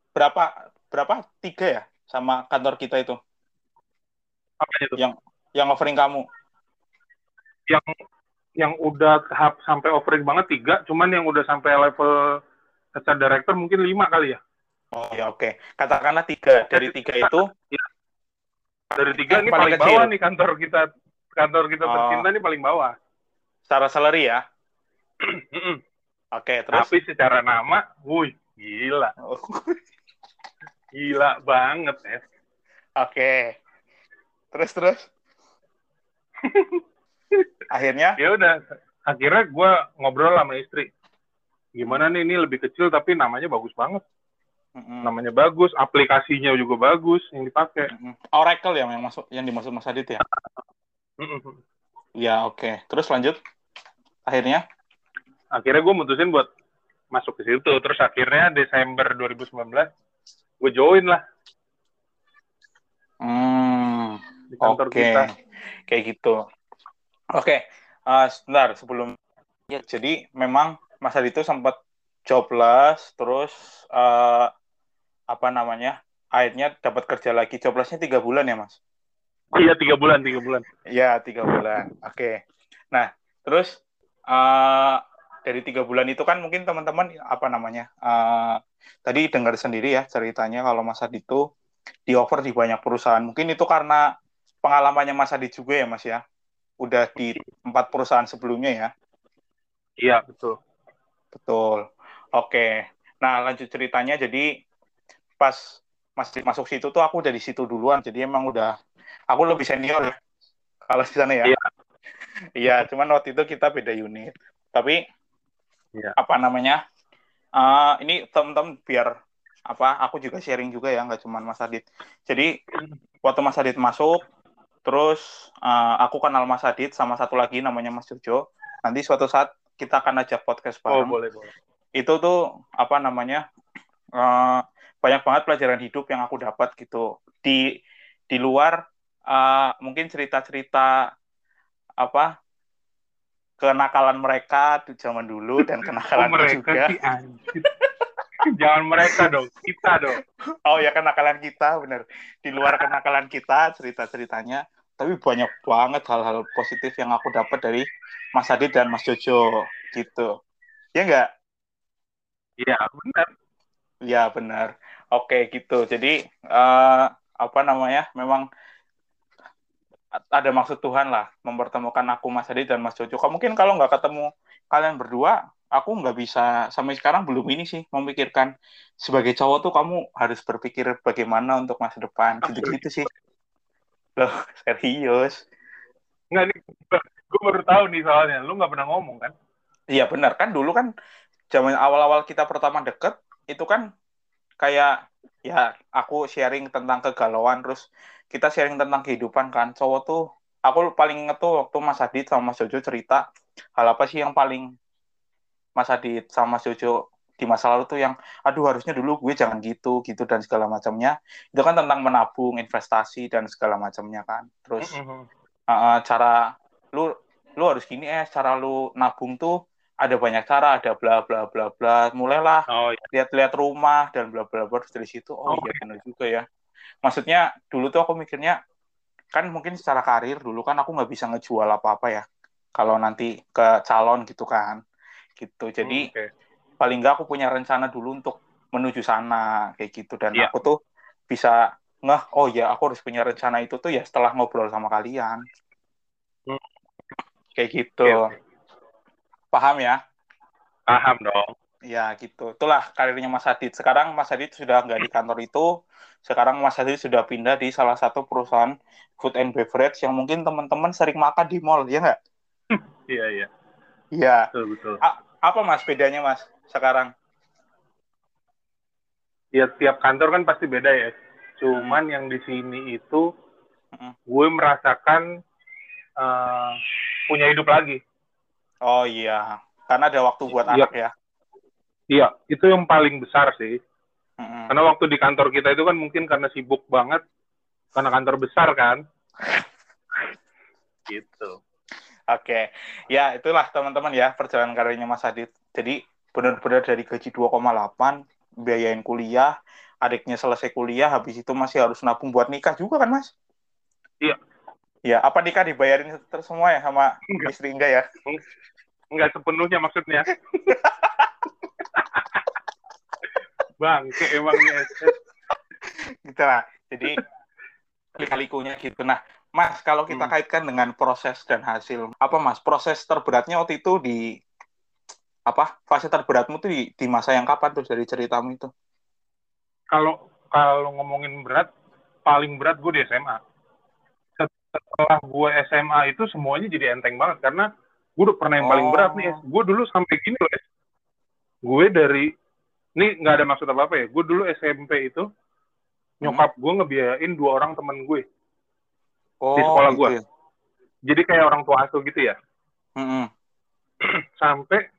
Berapa, berapa? Tiga ya? Sama kantor kita itu. apa itu Yang offering kamu. yang yang udah tahap sampai offering banget tiga cuman yang udah sampai level HR director mungkin lima kali ya Oh ya oke. Katakanlah tiga. Dari tiga itu, dari tiga Eh, ini paling paling, bawah nih kantor kita kantor kita Oh. tercinta ini paling bawah secara salary ya. Oke, terus. tapi secara nama wuih gila Oh, gila banget ya Oke. Terus, terus. <laughs> Akhirnya, ya udah akhirnya gue ngobrol sama istri gimana nih ini lebih kecil tapi namanya bagus banget Mm-mm. namanya bagus aplikasinya juga bagus yang dipakai Mm-mm. Oracle ya yang masuk yang dimaksud Mas Adit ya. Mm-mm. Ya oke. Terus lanjut. Akhirnya. akhirnya gue mutusin buat masuk ke situ terus akhirnya Desember 2019 gue join lah Hmm. di kantor Oke, kita kayak gitu. Oke, eh, sebentar sebelum ya, jadi memang Mas Adi itu sempat jobless, terus eh, apa namanya? Akhirnya dapat kerja lagi. Joblessnya tiga bulan ya, Mas? iya tiga bulan tiga bulan Iya, tiga bulan. Oke. Nah, terus eh, dari tiga bulan itu kan mungkin teman-teman apa namanya? eh, tadi dengar sendiri ya ceritanya kalau Mas Adi itu di offer di banyak perusahaan. Mungkin itu karena pengalamannya Mas Adi juga ya, Mas ya. Udah di empat perusahaan sebelumnya ya. iya betul Betul. Oke. Nah, lanjut ceritanya. Jadi pas masih masuk situ tuh aku udah di situ duluan. Jadi emang udah aku lebih senior ya. Kalau di sana ya. Iya. Iya, cuman waktu itu kita beda unit. Tapi Iya. apa namanya? eh, ini teman-teman biar apa? Aku juga sharing juga ya, nggak cuman Mas Adit. Jadi waktu Mas Adit masuk, terus eh, aku kenal Mas Adit sama satu lagi namanya Mas Jojo. Nanti suatu saat kita akan ajak podcast oh bareng boleh boleh itu tuh apa namanya eh, banyak banget pelajaran hidup yang aku dapat gitu di di luar eh, mungkin cerita-cerita apa kenakalan mereka di zaman dulu dan oh, kenakalan mereka juga. jangan mereka dong kita dong. Oh ya kenakalan kita bener. Di luar kenakalan kita cerita-ceritanya. Tapi banyak banget hal-hal positif yang aku dapat dari Mas Adit dan Mas Jojo gitu. Ya enggak iya benar Ya benar. Oke gitu. Jadi eh, apa namanya? Memang ada maksud Tuhan lah mempertemukan aku Mas Adi dan Mas Jojo. Mungkin kalau nggak ketemu kalian berdua, aku nggak bisa sampai sekarang belum ini sih memikirkan sebagai cowok tuh kamu harus berpikir bagaimana untuk masa depan gitu-gitu sih. Loh serius? nggak nih gue baru tahu nih soalnya lu nggak pernah ngomong kan Iya benar kan dulu kan zaman awal-awal kita pertama deket itu kan kayak ya aku sharing tentang kegalauan terus kita sharing tentang kehidupan kan. Cowok tuh aku paling inget tuh waktu Mas Adit sama Mas Jojo cerita hal apa sih yang paling Mas Adit sama Mas Jojo di masa lalu tuh yang aduh harusnya dulu gue jangan gitu gitu dan segala macamnya. Itu kan tentang menabung investasi dan segala macamnya kan. Terus Mm-mm. uh, cara lu lu harus gini eh cara lu nabung tuh ada banyak cara ada bla bla bla bla mulailah Oh iya. lihat-lihat rumah dan bla bla bla Terus dari situ oh, Oh, iya benar juga ya maksudnya dulu tuh aku mikirnya kan mungkin secara karir dulu kan aku nggak bisa ngejual apa apa ya kalau nanti ke calon gitu kan gitu jadi Hmm, oke. paling nggak aku punya rencana dulu untuk menuju sana kayak gitu dan Iya. aku tuh bisa ngeh oh ya aku harus punya rencana itu tuh ya setelah ngobrol sama kalian Hmm. kayak gitu oke. Paham ya Paham dong. Ya gitu. Itulah karirnya Mas Adit. Sekarang Mas Adit sudah nggak di kantor itu. Sekarang Mas Adit sudah pindah di salah satu perusahaan food and beverage yang mungkin teman-teman sering makan di mall, ya nggak? Iya iya. Iya. Betul betul. Apa Mas bedanya Mas sekarang? Ya tiap kantor kan pasti beda ya. Cuman yang di sini itu Mm-mm. gue merasakan eh, punya hidup lagi. Oh iya. Karena ada waktu buat Iya. anak ya. Iya, itu yang paling besar sih. Mm-mm. Karena waktu di kantor kita itu kan mungkin karena sibuk banget, karena kantor besar kan. <laughs> gitu. Oke. Ya itulah teman-teman ya perjalanan karirnya Mas Adit. Jadi benar-benar dari gaji 2,8 biayain kuliah, adiknya selesai kuliah, habis itu masih harus nabung buat nikah juga kan Mas? Iya. Ya, apa nikah dibayarin terus semua ya sama Enggak. istri enggak ya? Enggak sepenuhnya maksudnya. <laughs> Bangke emangnya. Gitu lah. Jadi kali-kalikunya gitu. Nah, Mas, kalau kita Hmm. kaitkan dengan proses dan hasil, apa Mas? Proses terberatnya waktu itu di apa? Fase terberatmu tuh di, di masa yang kapan tuh dari ceritamu itu? Kalau kalau ngomongin berat, paling berat gue di SMA. Setelah gue SMA itu semuanya jadi enteng banget karena gue udah pernah yang paling Oh. berat nih. Gue dulu sampai gini loh. Gue dari ini nggak ada maksud apa apa ya. Gue dulu SMP itu nyokap gue ngebiayain dua orang temen gue. Oh, Di sekolah gitu gua. ya. Jadi kayak orang tua asuh gitu ya. Mm-mm. <clears throat> sampai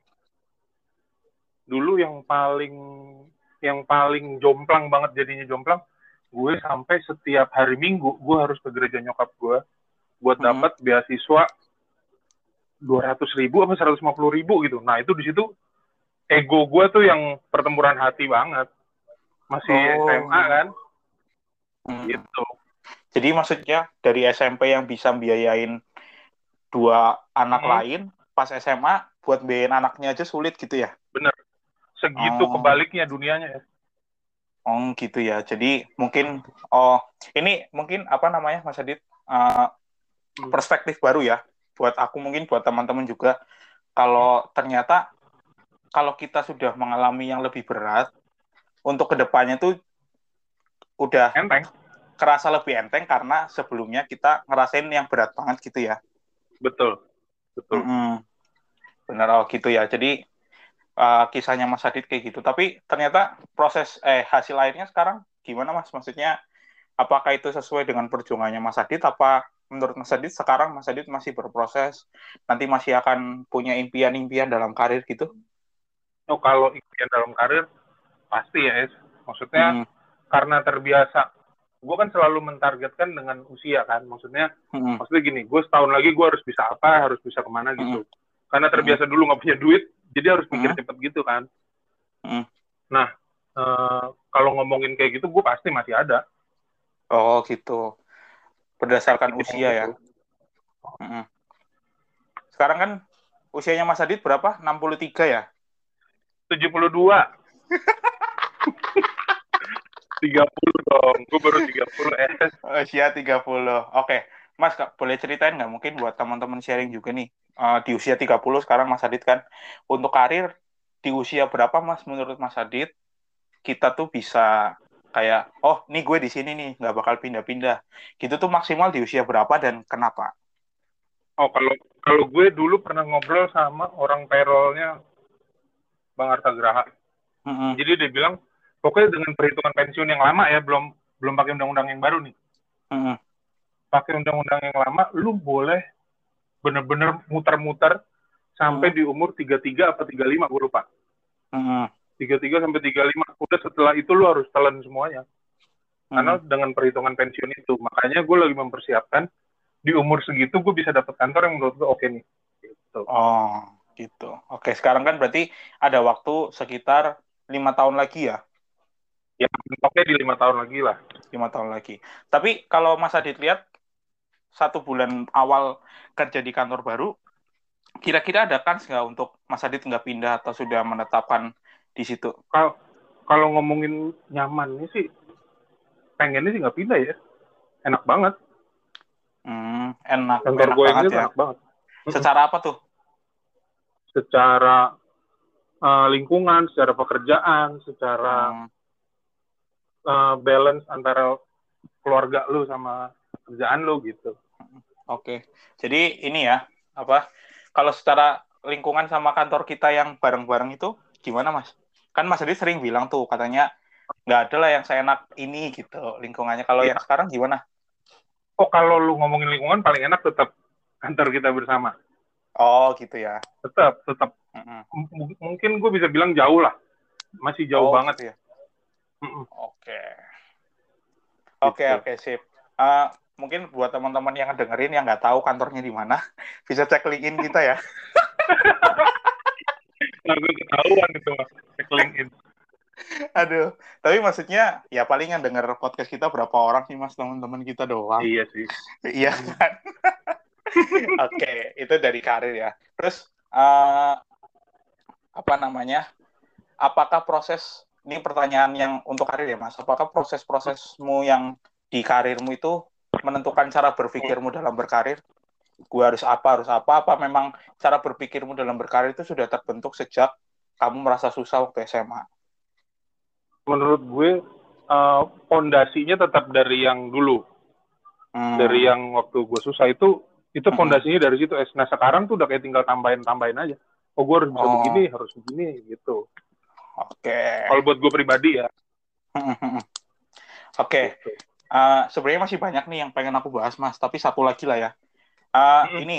dulu yang paling yang paling jomplang banget jadinya jomplang gue sampai setiap hari minggu gue harus ke gereja nyokap gue buat Mhm. dapat beasiswa dua ratus ribu apa seratus lima puluh ribu gitu nah itu di situ ego gue tuh yang pertempuran hati banget masih Oh. SMA kan Mm. gitu Jadi maksudnya dari SMP yang bisa biayain dua anak Hmm. lain, pas SMA buat biayain anaknya aja sulit gitu ya? segitu Oh. kebaliknya dunianya ya Oh gitu ya. Jadi mungkin oh ini mungkin apa namanya Mas Adit Hmm. perspektif baru ya buat aku mungkin buat teman-teman juga kalau ternyata kalau kita sudah mengalami yang lebih berat untuk ke depannya tuh udah enteng kerasa lebih enteng karena sebelumnya kita ngerasain yang berat banget gitu ya. betul betul Mm-mm. Benar oh gitu ya. Jadi uh, kisahnya Mas Adit kayak gitu. Tapi ternyata proses eh hasil akhirnya sekarang gimana Mas? Maksudnya apakah itu sesuai dengan perjuangannya Mas Adit? Apa menurut Mas Adit sekarang Mas Adit masih berproses? Nanti masih akan punya impian-impian dalam karir gitu? oh kalau impian dalam karir pasti ya es maksudnya Mm, karena terbiasa gue kan selalu mentargetkan dengan usia kan maksudnya mm, maksudnya gini gue setahun lagi gue harus bisa apa harus bisa ke mana gitu karena terbiasa dulu nggak punya duit jadi harus mikir Hmm. cepet gitu kan Hmm. nah eh, kalau ngomongin kayak gitu gue pasti masih ada Oh gitu. Berdasarkan Gitu. usia ya. Mm. Sekarang kan usianya Mas Adit berapa? 63 ya? 72 30 <laughs> dong gue baru 30 es Usia 30. Oke. Mas, Kak, boleh ceritain nggak mungkin buat teman-teman sharing juga nih. Eh, di usia 30 sekarang Mas Adit kan. Untuk karir, di usia berapa Mas menurut Mas Adit, kita tuh bisa kayak, oh nih gue di sini nih, nggak bakal pindah-pindah. Gitu tuh maksimal di usia berapa dan kenapa? oh kalau kalau gue dulu pernah ngobrol sama orang payrollnya Bang Arta Graha Mm-mm. jadi dia bilang pokoknya dengan perhitungan pensiun yang lama ya belum belum pakai undang-undang yang baru nih Mm-mm. pakai undang-undang yang lama lu boleh bener-bener muter-muter sampai di umur 33 apa 35 gue lupa Mm-mm. 33 sampai 35. Udah setelah itu lu harus telan semuanya. Karena Hmm. dengan perhitungan pensiun itu. Makanya gue lagi mempersiapkan di umur segitu gue bisa dapat kantor yang menurut gue oke nih. Gitu. Oh, gitu. Oke, sekarang kan berarti ada waktu sekitar lima tahun lagi ya, Ya oke di lima tahun lagi lah. lima tahun lagi. Tapi kalau Mas Adit lihat satu bulan awal kerja di kantor baru, kira-kira ada kans nggak untuk Mas Adit nggak pindah atau sudah menetapkan di situ? Kalau kalau ngomongin nyamannya sih, pengennya sih nggak pindah ya. Enak banget. Hmm, enak, Kantor enak gue banget ini ya. enak banget. Secara apa tuh? Secara eh, lingkungan, secara pekerjaan, secara Hmm, eh, balance antara keluarga lu sama kerjaan lu gitu. Oke, jadi ini ya, apa? Kalau secara lingkungan sama kantor kita yang bareng-bareng itu gimana, Mas? Kan Mas Adit sering bilang tuh, katanya nggak ada lah yang seenak ini gitu lingkungannya. Kalau Iya. yang sekarang gimana? Oh kalau lu ngomongin lingkungan paling enak tetap kantor kita bersama. Oh, gitu ya. Tetap, tetap. Mm-mm. M- mungkin gue bisa bilang jauh lah. Masih jauh Oh, banget. gitu ya. Oke. Oke, Gitu. oke, sip. Eh, mungkin buat teman-teman yang dengerin yang nggak tahu kantornya di mana, <laughs> bisa cek LinkedIn kita ya. <laughs> Gue ketahuan itu. Cek LinkedIn. Aduh, tapi maksudnya ya paling yang denger podcast kita berapa orang sih mas teman-teman kita doang. Iya sih. Iya kan? <laughs> Oke, itu dari karir ya. Terus eh, apa namanya? Apakah proses ini pertanyaan yang untuk karir ya mas? Apakah proses-prosesmu yang di karirmu itu menentukan cara berpikirmu dalam berkarir? Gue harus apa, harus apa? Apa memang cara berpikirmu dalam berkarir itu sudah terbentuk sejak kamu merasa susah waktu SMA? Menurut gue eh, pondasinya tetap dari yang dulu. Hmm. Dari yang waktu gue susah itu itu pondasinya dari situ. Nah sekarang tuh udah kayak tinggal tambahin-tambahin aja. Oh gue harus bisa Oh. begini, harus begini gitu. Oke. Kalau buat gue pribadi ya. Oke. gitu. Eh, sebenarnya masih banyak nih yang pengen aku bahas mas, tapi satu lagi lah ya. Eh, Mm-mm. Ini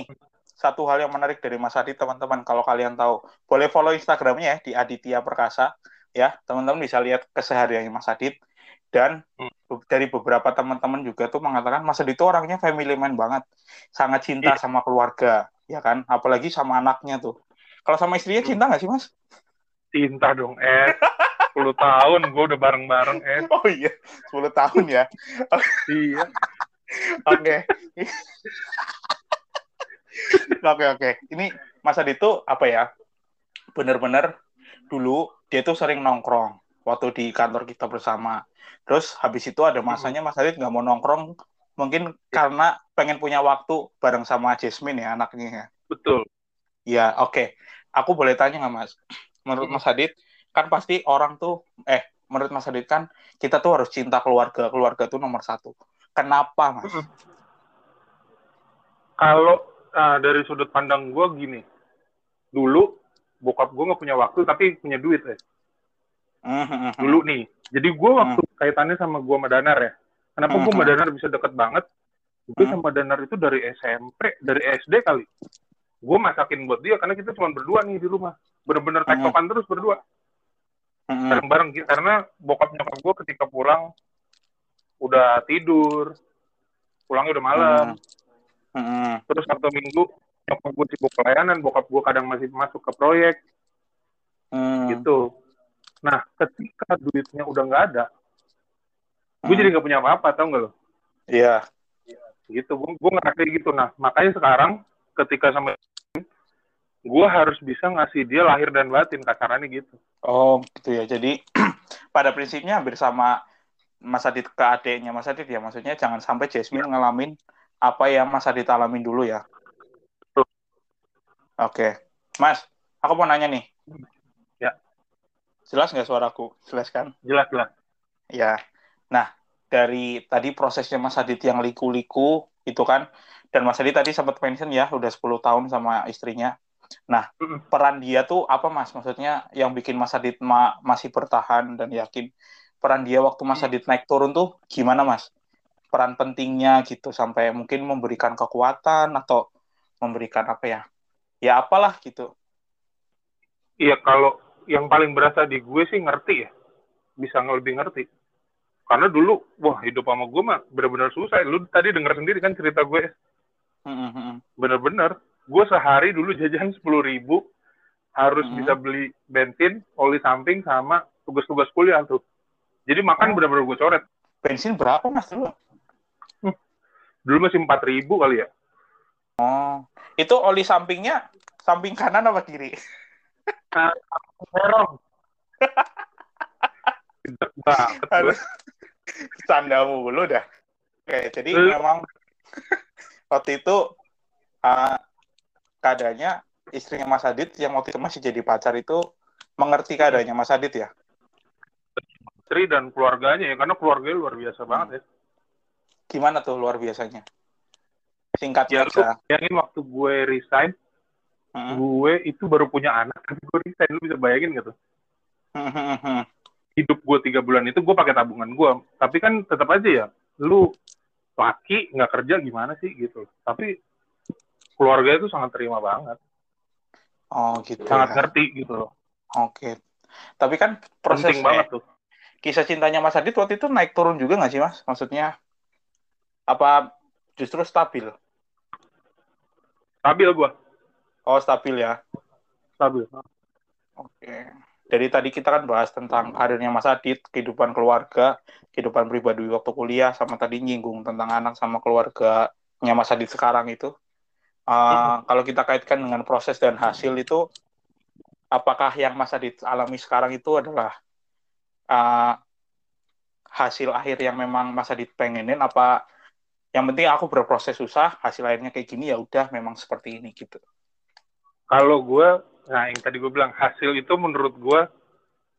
satu hal yang menarik dari Mas Adit teman-teman kalau kalian tahu, boleh follow Instagramnya ya di Aditya Perkasa ya teman-teman bisa lihat kesehariannya Mas Adit dan Hmm. dari beberapa teman-teman juga tuh mengatakan Mas Adit itu orangnya family man banget, sangat cinta Iya. sama keluarga ya kan, apalagi sama anaknya tuh. Kalau sama istrinya Hmm. cinta nggak sih Mas? Cinta dong, eh. <laughs> 10 tahun gue udah bareng-bareng, eh. Oh iya, 10 tahun ya. Iya. Oke. Oke oke. Ini Mas Adit tuh apa ya? Bener-bener dulu dia tuh sering nongkrong waktu di kantor kita bersama. Terus habis itu ada masanya Mas Adit nggak mau nongkrong, mungkin karena pengen punya waktu bareng sama Jasmine ya anaknya. ya. Betul. Ya oke. Aku boleh tanya nggak Mas? Menurut Mas Adit kan pasti orang tuh eh menurut Mas Adit kan kita tuh harus cinta keluarga, keluarga tuh nomor satu. Kenapa Mas? Kalau ah, dari sudut pandang gue gini, dulu bokap gue nggak punya waktu tapi punya duit ya. Dulu nih. Jadi gue waktu kaitannya sama gue sama Danar ya. Kenapa gue sama Mhm. Danar bisa deket banget? Gue Hmm. sama Danar itu dari SMP, dari SD kali. Gue masakin buat dia karena kita cuma berdua nih di rumah. Bener-bener Mhm. tektokan terus berdua. Bareng-bareng gitu. karena bokap nyokap gue ketika pulang udah tidur pulangnya udah malam Mhm. terus Sabtu Minggu nyokap gue sibuk pelayanan bokap gue kadang masih masuk ke proyek Mhm. gitu nah ketika duitnya udah nggak ada gue Hmm. jadi nggak punya apa-apa tau nggak lo Iya. gitu gue gue ngerasa gitu nah makanya sekarang ketika sama gue harus bisa ngasih dia lahir dan batin kasarannya gitu Oh, gitu ya. Jadi <clears throat> pada prinsipnya hampir sama Mas Adit ke adeknya Mas Adit ya. Maksudnya jangan sampai Jasmine ngalamin apa yang Mas Adit alamin dulu ya. Oke. Mas, aku mau nanya nih. Ya. Jelas nggak suaraku? Jelas kan? jelas jelas Ya. Nah, dari tadi prosesnya Mas Adit yang liku-liku itu kan, dan Mas Adit tadi sempat mention ya, udah 10 tahun sama istrinya. Nah, peran dia tuh apa Mas? Maksudnya yang bikin Mas Adit ma- masih bertahan dan yakin. Peran dia waktu Mas Adit naik turun tuh gimana Mas? Peran pentingnya gitu sampai mungkin memberikan kekuatan atau memberikan apa ya? Ya apalah gitu. Iya kalau yang paling berasa di gue sih ngerti ya. Bisa lebih ngerti. Karena dulu wah hidup sama gue mah bener-bener susah. Lu tadi dengar sendiri kan cerita gue. Hmm, bener-bener gue sehari dulu jajan sepuluh ribu harus Hmm. bisa beli bensin oli samping sama tugas-tugas kuliah tuh jadi makan Oh. bener-bener gue coret Bensin berapa mas dulu? dulu masih empat ribu kali ya Oh, itu oli sampingnya samping kanan apa kiri? <laughs> gue. Aduh, Canda mulu dah. Oke, jadi memang <laughs> waktu itu uh, keadaannya istrinya Mas Adit yang waktu itu masih jadi pacar itu mengerti keadaannya Mas Adit ya? istri dan keluarganya ya karena keluarganya luar biasa banget ya Gimana tuh luar biasanya? ya Singkatnya lu aja. bayangin waktu gue resign Hmm. gue itu baru punya anak tapi gue resign lu bisa bayangin gitu Hmm, hmm, hmm. hidup gue tiga bulan itu gue pakai tabungan gue tapi kan tetap aja ya lu laki nggak kerja gimana sih gitu tapi keluarga itu sangat terima banget Oh gitu sangat ya. ngerti gitu loh Oke. Tapi kan penting prosesnya, banget tuh kisah cintanya Mas Adit waktu itu naik turun juga nggak sih Mas? Maksudnya apa justru stabil? stabil gue Oh stabil ya. stabil Oke. Dari tadi kita kan bahas tentang karirnya Mas Adit, kehidupan keluarga, kehidupan pribadi waktu kuliah, sama tadi nyinggung tentang anak sama keluarganya Mas Adit sekarang itu. Uh, Kalau kita kaitkan dengan proses dan hasil itu, apakah yang Mas Adit alami sekarang itu adalah uh, hasil akhir yang memang Mas Adit pengenin? Apa yang penting aku berproses susah, hasil akhirnya kayak gini ya udah memang seperti ini gitu. kalau gue nah yang tadi gue bilang hasil itu menurut gue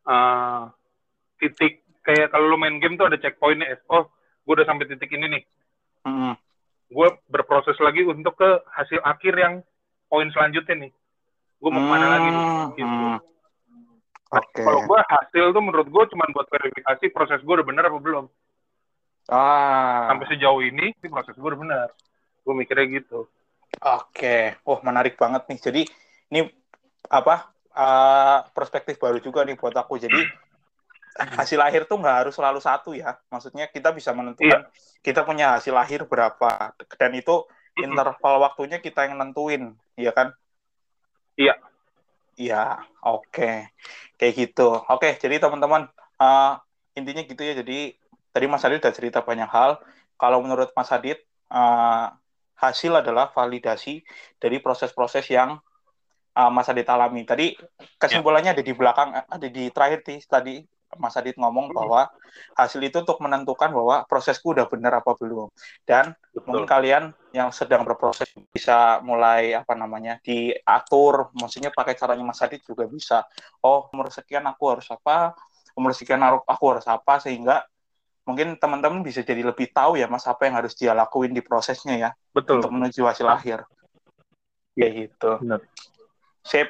eh, titik kayak kalau lu main game tuh ada checkpointnya ya. oh gue udah sampai titik ini nih. Gue berproses lagi untuk ke hasil akhir yang poin selanjutnya nih gue mau ke mana lagi nih Hmm, gitu hmm. Oke. kalau gue hasil tuh menurut gue cuma buat verifikasi proses gue udah bener apa belum Ah. sampai sejauh ini sih proses gue udah bener gue mikirnya gitu Oke, oh menarik banget nih. Jadi ini apa eh, perspektif baru juga nih buat aku. Jadi hasil akhir tuh nggak harus selalu satu ya. Maksudnya kita bisa menentukan kita punya hasil akhir berapa dan itu interval waktunya kita yang nentuin, ya kan? Iya. Iya, oke, kayak gitu. Oke, jadi teman-teman eh, intinya gitu ya. Jadi tadi Mas Adit udah cerita banyak hal. Kalau menurut Mas Adit eh, hasil adalah validasi dari proses-proses yang uh, Mas Adit alami. Tadi kesimpulannya ada di belakang, ada di terakhir sih tadi Mas Adit ngomong bahwa hasil itu untuk menentukan bahwa prosesku udah benar apa belum. Dan mungkin betul kalian yang sedang berproses bisa mulai apa namanya diatur, maksudnya pakai caranya Mas Adit juga bisa. Oh umur sekian aku harus apa, umur sekian aku harus apa sehingga mungkin teman-teman bisa jadi lebih tahu ya mas apa yang harus dia lakuin di prosesnya ya betul untuk menuju hasil akhir. Ya gitu. Benar. Sip.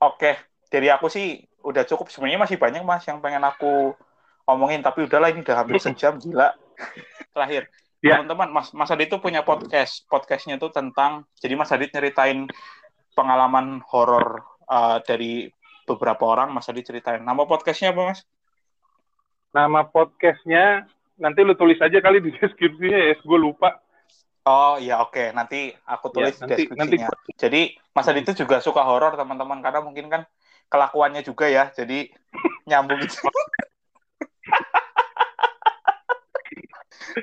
Oke. Dari aku sih udah cukup. Sebenarnya masih banyak mas yang pengen aku omongin. Tapi udahlah ini udah hampir sejam. Gila. <laughs> Terakhir. Ya. Teman-teman, Mas, Mas Adit itu punya podcast. Podcastnya itu tentang, jadi Mas Adit nyeritain pengalaman horor uh, dari beberapa orang. Mas Adit ceritain. Nama podcastnya apa mas? nama podcastnya nanti lu tulis aja kali di <laughs> deskripsinya ya gue lupa Oh iya oke nanti aku tulis Ya, nanti- deskripsinya. Jadi Mas Adi itu juga suka horor teman-teman karena mungkin kan kelakuannya juga ya jadi nyambung gitu. <laughs>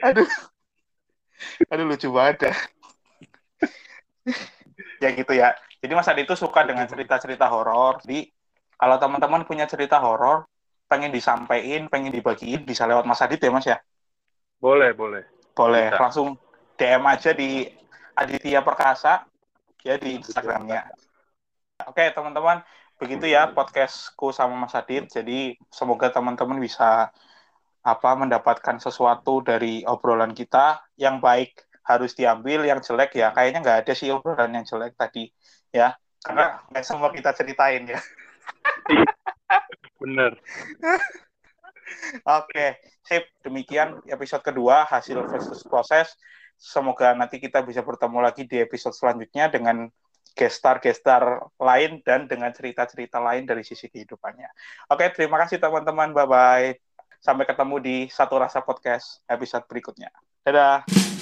Aduh. Aduh lucu banget ya. ya gitu ya. Jadi Mas Adi itu suka dengan cerita-cerita horor. Jadi kalau teman-teman punya cerita horor pengen disampaikan, pengen dibagiin bisa lewat Mas Adit ya Mas ya. boleh boleh Boleh Bisa. langsung DM aja di Aditya Perkasa ya di Instagramnya. Oke teman-teman, begitu ya podcastku sama Mas Adit. Jadi semoga teman-teman bisa apa mendapatkan sesuatu dari obrolan kita yang baik harus diambil, yang jelek ya kayaknya nggak ada sih obrolan yang jelek tadi ya karena nggak semua kita ceritain ya. bener Oke, sip. Demikian episode kedua hasil versus proses. Semoga nanti kita bisa bertemu lagi di episode selanjutnya dengan gestar-gestar lain dan dengan cerita-cerita lain dari sisi kehidupannya. Oke, terima kasih teman-teman. Bye-bye. Sampai ketemu di Satu Rasa Podcast episode berikutnya. Dadah.